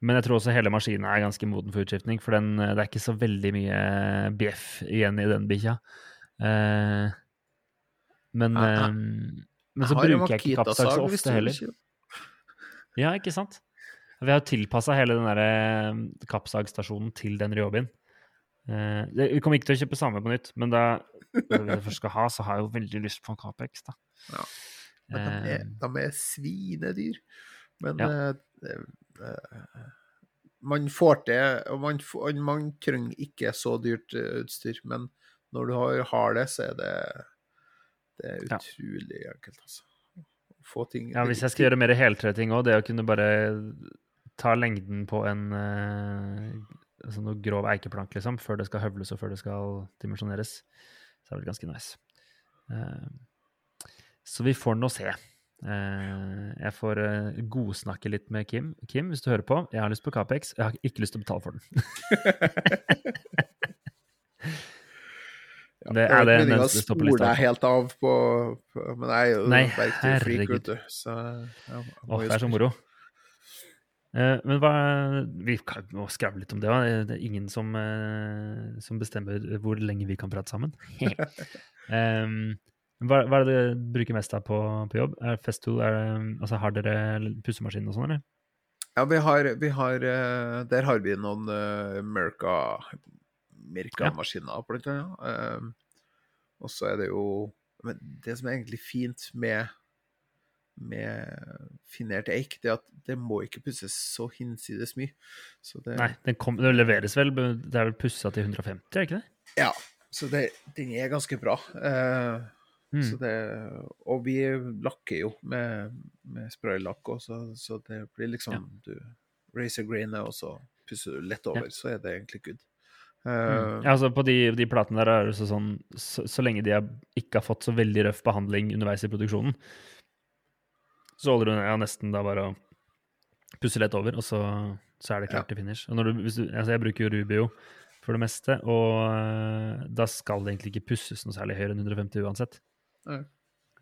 men jeg tror også hele maskinen er ganske moden for utskiftning, for den, eh, det er ikke så veldig mye bjeff igjen i den bikkja. Eh, men, eh, men så jeg bruker jeg ikke kappsag så ofte heller. Ja, ikke sant? Vi har tilpassa hele den der eh, kappsagstasjonen til den Ryobien. Eh, det- vi kommer ikke til å kjøpe samme på nytt, men da, vi først skal ha, så har jeg jo veldig lyst på en Capex, da. Ja. Men de er, Eh, de er svinedyr. Men Ja. uh, det- man får til og man, man trenger ikke så dyrt utstyr, men når du har, har det, så er det, det er Ja. utrolig enkelt, altså. Få ting Ja, hvis jeg skal gjøre mer heltre-ting òg, det å kunne bare ta lengden på en altså noe grov eikeplank, liksom, før det skal høvles og før det skal dimensjoneres, så er det ganske nice. Eh, så vi får nå se. Eh, jeg får eh, godsnakke litt med Kim. Kim, hvis du hører på, jeg har lyst på Capex. Jeg har ikke lyst til å betale for den. *laughs* Ja, Det er det ikke meningen å spole deg helt av på, på Men jeg er jo Nei, herregud. vet du. Så ja, Åh, det er så moro. Eh, men hva Vi kan må skravle litt om det òg. Det er ingen som, eh, som bestemmer hvor lenge vi kan prate sammen. um, *laughs* hva, hva er det dere bruker mest av på, på jobb? Er Festool? Er det, altså, har dere pussemaskin og sånn, eller? Ja, vi har, vi har eh, Der har vi noen uh, Merca Merca-maskiner, blant annet. Um, og så er det jo Men det som er egentlig fint med med finert eik, det er at det må ikke pusses så hinsides mye. Så det, Nei, den, kom, den leveres vel Det er vel pussa til 150, er ikke det? Ja, så det, den er ganske bra. Eh, Mm. så det, og vi lakker jo med, med spraylakk også, så det blir liksom Ja. du racer greener, og så pusser du lett over, så er det egentlig good. Uh, Ja, altså På de, de platene der er det så sånn så, så lenge de har, ikke har fått så veldig røff behandling underveis i produksjonen, så holder du ja, nesten da bare å pusse lett over, og så, så er det klart til finish. Du, du, altså Jeg bruker jo Rubio for det meste, og eh, da skal det egentlig ikke pusses noe særlig høyere enn 150 uansett. Nei.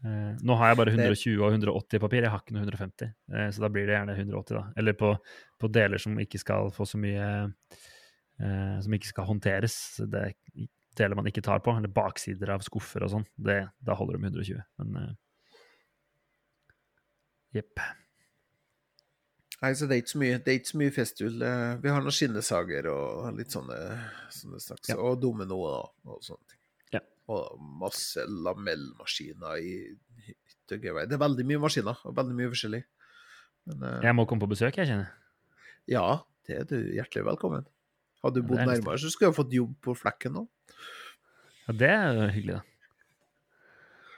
Eh, nå har jeg bare Det- 120 og 180 i papir, jeg har ikke noe 150. eh, så da blir det gjerne 180, da. Eller på, på deler som ikke skal få så mye eh, Som ikke skal håndteres. Det er deler man ikke tar på, eller baksider av skuffer og sånn. Da holder det med 120. Men eh, jepp. Nei, så det er ikke så mye, det ikke så mye festull. Vi har noen skinnesager og litt sånne, sånne slags, Ja. og domino og, og sånne ting. Ja. Og masse lamellmaskiner i hytte. Det er veldig mye maskiner, og veldig mye forskjellig. Men eh, Jeg må komme på besøk, jeg kjenner. ja, det er du hjertelig velkommen. Hadde du bodd er nærmere, så skulle du fått jobb på flekken nå. Ja, det er hyggelig, da.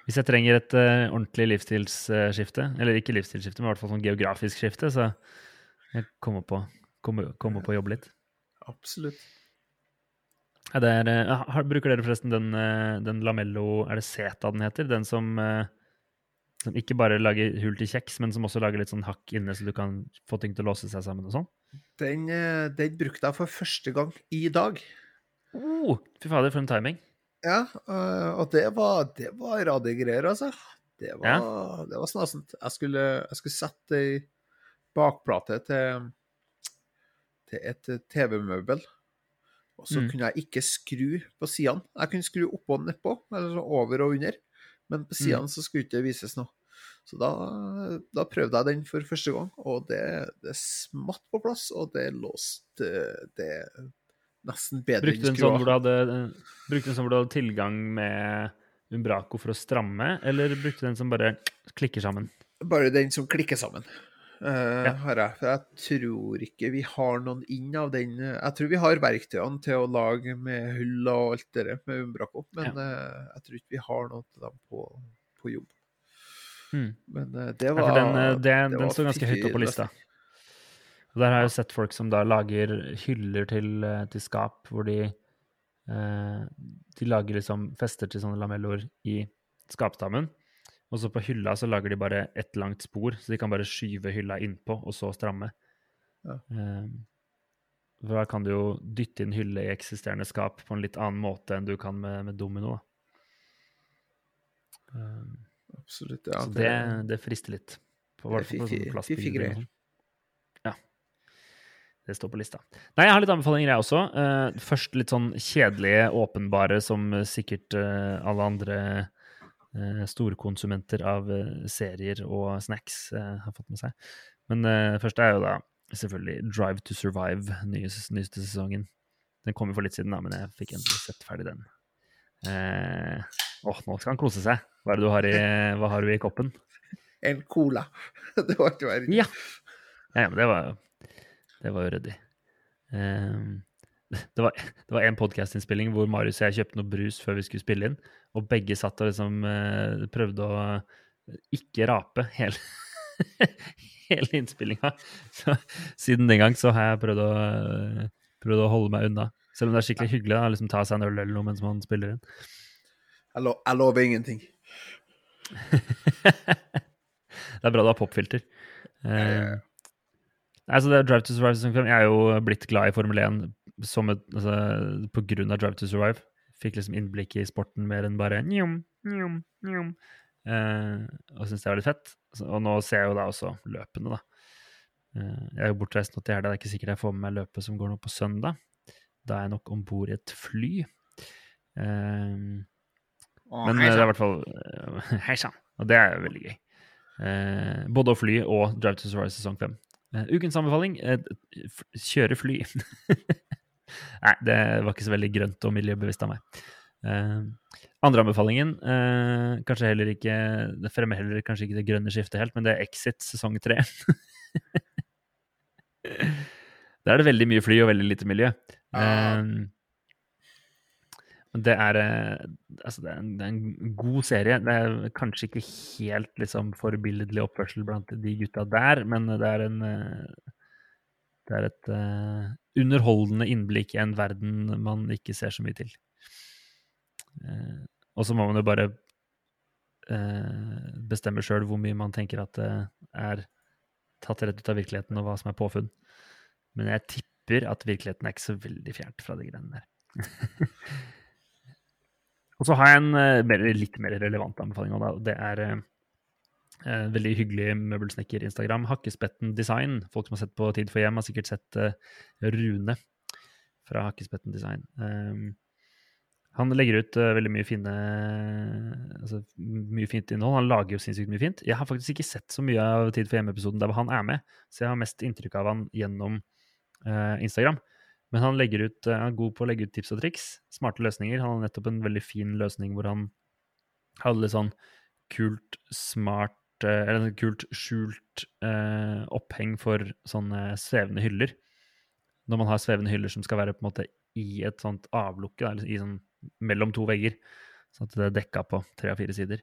Hvis jeg trenger et uh, ordentlig livsstilsskifte, eller ikke livsstilsskifte, men i hvert fall sånn geografisk skifte, så jeg kommer på, kommer, kommer på å jobbe litt. Absolutt. Ja, det er, uh, har, bruker dere forresten den, uh, den Lamello Er det Zeta den heter? Den som, som ikke bare lager hull til kjeks, men som også lager litt sånn hakk inne, så du kan få ting til å låse seg sammen og sånn? Den, den brukte jeg for første gang i dag. Oh, fy fader, for en timing. Ja, øh, og det var, det var radige greier, altså. Det var, det var snasent. Jeg skulle, jeg skulle sette ei bakplate til, til et TV-møbel. Og så Mm. kunne jeg ikke skru på sidene. Jeg kunne skru oppå og nedpå, eller over og under. Men på sidene så skulle ikke det vises noe. Så da, da prøvde jeg den for første gang, og det, det smatt på plass, og det låste det nesten bedre Brukte du en sånn hvor du hadde, eh, brukte du en sånn hvor du hadde tilgang med Umbraco for å stramme, eller brukte du den som bare klikker sammen? Bare den som klikker sammen. Uh, Ja. har jeg. For jeg tror ikke vi har noen inn av den. Jeg tror vi har verktøyene til å lage med hull og alt det der med Umbraco, men eh, jeg tror ikke vi har noen til dem på, på jobb. Mm. Men uh, det Ja, var for den, eh, det, det den var står ganske høyt oppe opp på lista. Og der har jeg jo sett folk som da lager hyller til, eh, til skap, hvor de eh, De lager liksom fester til sånne lamelloer i skapstammen. Og så på hylla så lager de bare ett langt spor, så de kan bare skyve hylla innpå, og så stramme. Ja. Eh, for da kan du jo dytte inn hylle i eksisterende skap på en litt annen måte enn du kan med, med domino. Eh, Absolutt. Ja, så det, det frister litt. På, på sånne fiffig- plastbilder fiffig og greier. sånn. Ja. Det står på lista. Nei, jeg har litt anbefalinger, jeg også. Uh, først litt sånn kjedelige, åpenbare, som eh, sikkert uh, alle andre uh, storkonsumenter av serier og snacks har fått med seg. Men uh, først er jo da selvfølgelig Drive to Survive, nyeste, nyeste sesongen. Den kom jo for litt siden, da, men jeg fikk endelig sett ferdig den. Åh, nå skal han kose seg. Hva har i, *laughs* hva har du i koppen? En cola. *laughs* det var ikke verre. Ja. ja, men det var jo Det var jo ryddig. Ehm, det var, det var en podkastinnspilling hvor Marius og jeg kjøpte noe brus før vi skulle spille inn, og begge satt og liksom eh, prøvde å ikke rape hele, *laughs* hele innspillinga. Så siden den gang så har jeg prøvd å, prøvd å holde meg unna. Selv om det er skikkelig hyggelig å liksom, ta seg en øl eller noe mens man spiller inn. Jeg, lo jeg lover ingenting. *laughs* det er bra du har popfilter. Eh, altså det er Drive to Survive som 5. Jeg er jo blitt glad i Formel 1 som et, altså, på grunn av Drive to Survive. Fikk liksom innblikk i sporten mer enn bare njom, njom, njom. Eh, og syns det var litt fett. Og nå ser jeg jo da også løpene, da. Eh, jeg er jo bortreist nå til helga, det er ikke sikkert jeg får med meg løpet som går nå på søndag. Da er jeg nok om bord i et fly. Eh, men eh, det er i hvert fall uh, *laughs* Hei sann. Og det er jo veldig gøy. Eh, både å fly og Drive to Survive sesong 5. Eh, ukens anbefaling eh, kjøre fly. *laughs* Nei, det var ikke så veldig grønt og miljøbevisst av meg. Uh, andre anbefalingen uh, kanskje heller ikke Det fremmer heller kanskje ikke det grønne skiftet helt, men det er Exit sesong 3. *laughs* Der er det veldig mye fly og veldig lite miljø. Ja. Det er, eh, altså det, er en, det er en god serie. Det er kanskje ikke helt liksom, forbilledlig oppførsel blant de gutta der, men det er en eh, Det er et uh, underholdende innblikk i en verden man ikke ser så mye til. Uh, og så må man jo bare uh, bestemme sjøl hvor mye man tenker at det er tatt rett ut av virkeligheten, og hva som er påfunn. Men jeg tipper at virkeligheten er ikke så veldig fjernt fra de greiene der. *laughs* og så har jeg en eh, mer, litt mer relevant anbefaling. Og det er eh, Eh, veldig hyggelig møbelsnekker-Instagram. Hakkespetten Design. Folk som har sett på Tid for hjem, har sikkert sett Rune fra Hakkespetten Design. Um, han legger ut veldig mye fine altså, mye fint innhold. Han lager jo sinnssykt mye fint. Jeg har faktisk ikke sett så mye av Tid for hjem-episoden der han er med, så jeg har mest inntrykk av han gjennom Instagram. Men han, ut, han, er god på å legge ut tips og triks, smarte løsninger. Han har nettopp en veldig fin løsning hvor han hadde litt sånn kult, smart eller en kult skjult eh, oppheng for sånne svevende hyller. Når man har svevende hyller som skal være på en måte i et sånt avlukke, eller i sånn, mellom to vegger, sånn at det er dekka på tre av fire sider.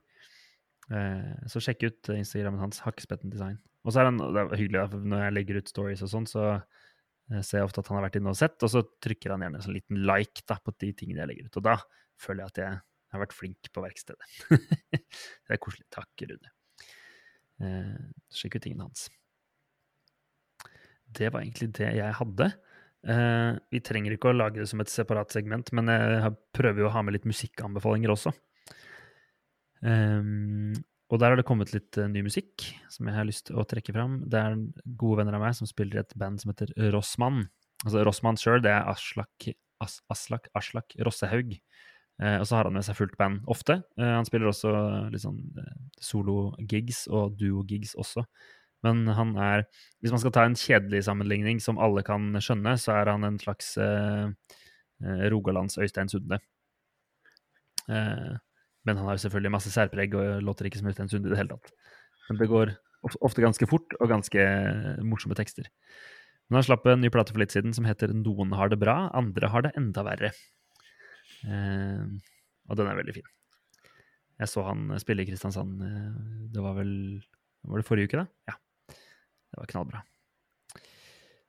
Eh, så sjekk ut Instagrammen hans, Hakkespetten Design. Og så er han, det er hyggelig, når jeg legger ut stories og sånn, så eh, ser ofte at han har vært inne og sett, og så trykker han gjerne en sånn liten like da, på de tingene jeg legger ut. Og da føler jeg at jeg har vært flink på verkstedet. *laughs* det er koselig. Takk, Rune. Eh, sjekk ut tingene hans. Det var egentlig det jeg hadde. Eh, vi trenger ikke å lage det som et separat segment, men jeg prøver jo å ha med litt musikkanbefalinger også. Um, og der har det kommet litt uh, ny musikk som jeg har lyst til å trekke fram. Det er gode venner av meg som spiller i et band som heter Rossmann. Altså Rossmann sjøl, det er Aslak, As, Aslak, Aslak Rossehaug. Eh, og så har han med seg fullt band ofte. Eh, han spiller også litt sånn eh, solo-gigs og duo-gigs også. Men han er Hvis man skal ta en kjedelig sammenligning som alle kan skjønne, så er han en slags eh, eh Rogalands Øystein Sunde. Eh, men han har selvfølgelig masse særpreg og låter ikke som Øystein Sunde i det hele tatt. Men det går ofte ganske fort og ganske morsomme tekster. Men han slapp en ny plate for litt siden som heter 'Noen har det bra, andre har det enda verre'. Eh, og den er veldig fin. Jeg så han spille i Kristiansand. Eh, det var vel Var det forrige uke, da? Ja. Det var knallbra.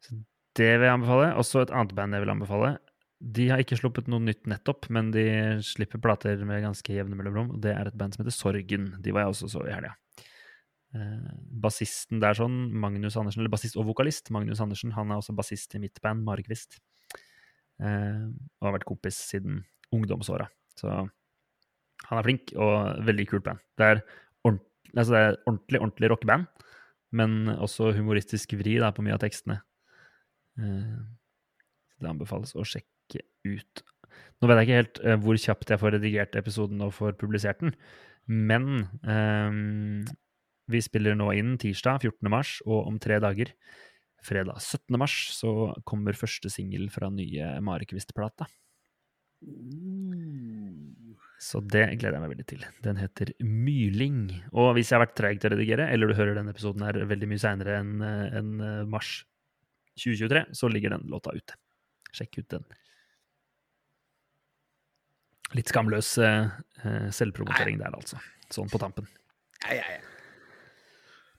Så det vil jeg anbefale. Også et annet band jeg vil anbefale. De har ikke sluppet noe nytt nettopp, men de slipper plater med ganske jevne mellomrom. Det er et band som heter Sorgen. De var jeg også så i helga. Eh, bassisten der sånn, Magnus Andersen, eller bassist og vokalist, Magnus Andersen, han er også bassist i mitt band, Marekvist. Eh, og har vært kompis siden ungdomsåra. Så han er flink, og veldig kult band. Det er, ordentlig, altså det er ordentlig, ordentlig rockeband, men også humoristisk vri da, på mye av tekstene. Eh, det anbefales å sjekke ut. Nå vet jeg ikke helt uh, hvor kjapt jeg får redigert episoden og får publisert den, men um, vi spiller nå inn tirsdag 14. mars, og om tre dager, fredag 17. mars, så kommer første singel fra nye Marekvist-plata. Så det gleder jeg meg veldig til. Den heter Myling. Og hvis jeg har vært treig til å redigere, eller du hører denne episoden her veldig mye seinere enn en mars 2023, så ligger den låta ute. Sjekk ut den. Litt skamløs eh, selvpromotering der, altså. Sånn på tampen. Nei, ja, ja.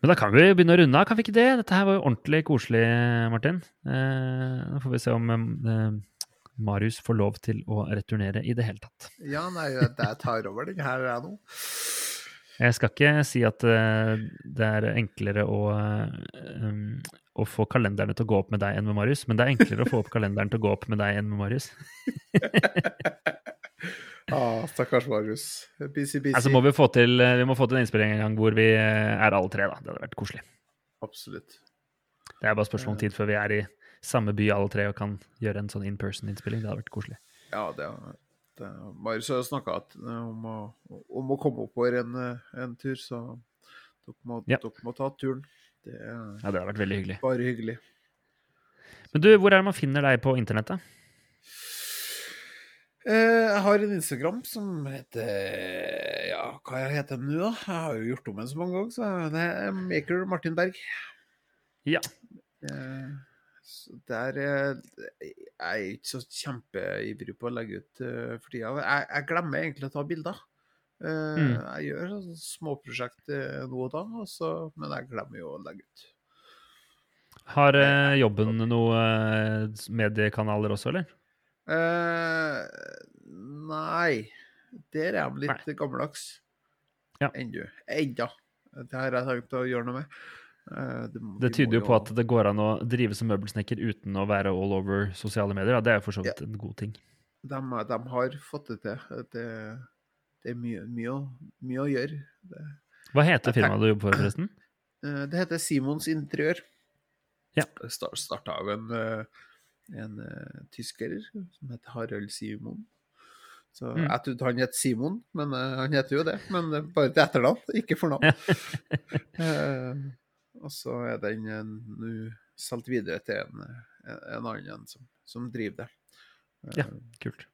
Men da kan vi begynne å runde av, kan vi ikke det? Dette her var jo ordentlig koselig, Martin. Da nå får vi se om eh, Marius får lov til å returnere i det hele tatt. Ja, nei, jeg tar over det her er nå. Jeg skal ikke si at det er enklere å, um, å, få kalenderne til å gå opp med deg enn med Marius, men det er enklere å få opp kalenderen til å gå opp med deg enn med Marius. *laughs* ah, stakkars Marius. Busy, busy. Altså må vi, få til, vi må få til en innspilling en gang hvor vi er alle tre, da. Det hadde vært koselig. Absolutt. Det er bare spørsmål om tid før vi er i samme by alle tre og kan gjøre en sånn in person-innspilling. Det hadde vært koselig. Ja, det, det Marius har snakka om, om, å komme oppover en, en tur, så dere må, ja. dere må ta turen. Det, ja, det har vært veldig hyggelig. Bare hyggelig. Men du, hvor er det man finner deg på internettet? Eh, jeg har en Instagram som heter Ja, hva heter den nå, da? Jeg har jo gjort om den så mange ganger, så det er Maker Martin Berg. Ja. Så der eh, er jeg ikke så kjempeivrig på å legge ut uh, for tida. Jeg, jeg, glemmer egentlig å ta bilder. Mm. Jeg gjør sånn småprosjekt nå og da, også, men jeg glemmer jo å legge ut. Har eh, jobben noe eh, mediekanaler også, eller? Eh, nei, der er de litt gammeldags. Ja. Enda. Det har jeg tenkt å gjøre noe med. Uh, det, må- Det tyder jo på at det går an å drive som møbelsnekker uten å være all over sosiale medier. Da. Det er jo for så vidt en god ting. de, de har fått det til. Det, det er mye, mye, mye å gjøre. Det, Hva heter Jeg firmaet du jobber for, forresten? Uh, *clears throat* det heter Simons Interiør. Ja. Starta av en, eh, en uh, tysker som heter Harald Simon. Så Mm. Jeg trodde han het Simon, men uh, han heter jo det. Men uh, bare til etternavn, ikke fornavn. *laughs* Og så er den nå solgt videre til en, en, en annen som, som driver det. Ja. Kult.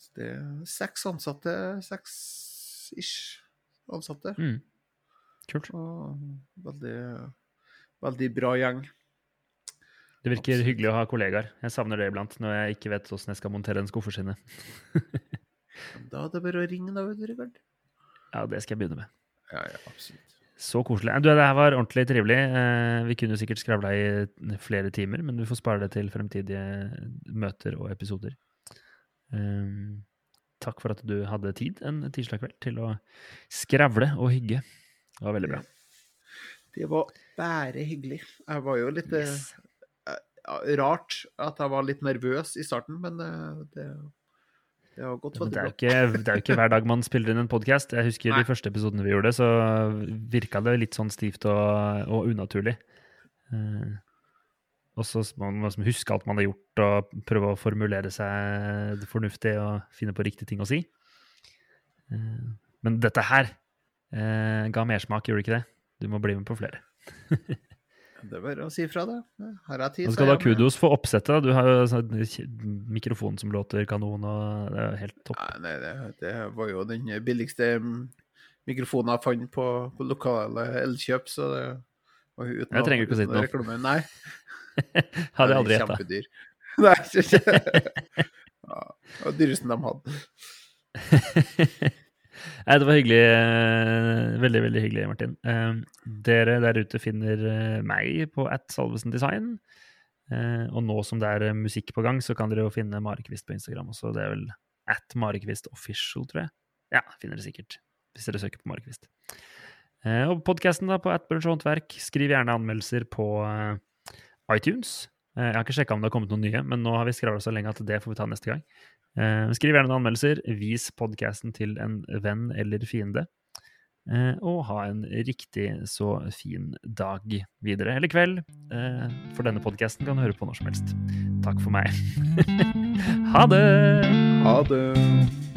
Så det er seks ansatte, seks-ish ansatte. Mm. Kult. Og veldig, veldig bra gjeng. Det virker Absolutt. hyggelig å ha kollegaer. Jeg savner det iblant når jeg ikke vet åssen jeg skal montere en skuffeskinne. Da er det bare å ringe, da, vet du, Rikard. Ja, det skal jeg begynne med. Ja, ja, absolutt. Så koselig. Du, det her var ordentlig trivelig. Eh, Vi kunne sikkert skravla i flere timer, men vi får spare det til fremtidige møter og episoder. Eh, Takk for at du hadde tid en tirsdag kveld til å skravle og hygge. Det var veldig bra. Det var bare hyggelig. Jeg var jo litt eh, Yes. Rart at jeg var litt nervøs i starten, men eh, det, det har gått veldig bra. det er jo ikke hver dag man spiller inn en podkast. Jeg husker Nei. de første episodene vi gjorde, så virka det litt sånn stivt og, og unaturlig. Eh, og så må man liksom huske alt man har gjort, og prøve å formulere seg fornuftig og finne på riktige ting å si. Eh, men dette her eh, ga mersmak, gjorde det ikke det? Du må bli med på flere. *laughs* Det er bare å si ifra, det. Har jeg tid, Nå skal du er ha kudos for oppsettet. Du har jo sånn mikrofon som låter kanon, og det er helt topp. Nei, nei det, det var jo den billigste mikrofonen jeg fant på, på lokale Elkjøp, så det var uten Jeg trenger ikke å si noe. reklame. Nei. *laughs* Hadde jeg er aldri gjetta. Kjempedyr. *laughs* Nei, ikke, *laughs* ikke. Ja, det var dyresten de hadde. Nei, det var hyggelig. eh, Veldig, veldig hyggelig, Martin. Eh, Dere der ute finner eh, meg på at Salvesen Design. Og nå som det er musikk på gang, så kan dere jo finne Marekvist på Instagram også. Det er vel at Marekvist Official, tror jeg. Ja, finner dere sikkert, hvis dere søker på Marekvist. Og podkasten på at Brunch Håndverk. Skriv gjerne anmeldelser på iTunes. Jeg har ikke sjekka om det har kommet noen nye, men nå har vi skravla så lenge at det får vi ta neste gang. Eh, Skriv gjerne noen anmeldelser. Vis podkasten til en venn eller fiende. Eh, Og ha en riktig så fin dag videre, eller kveld. Eh, For denne podkasten kan du høre på når som helst. Takk for meg. *laughs* ha det! Ha det.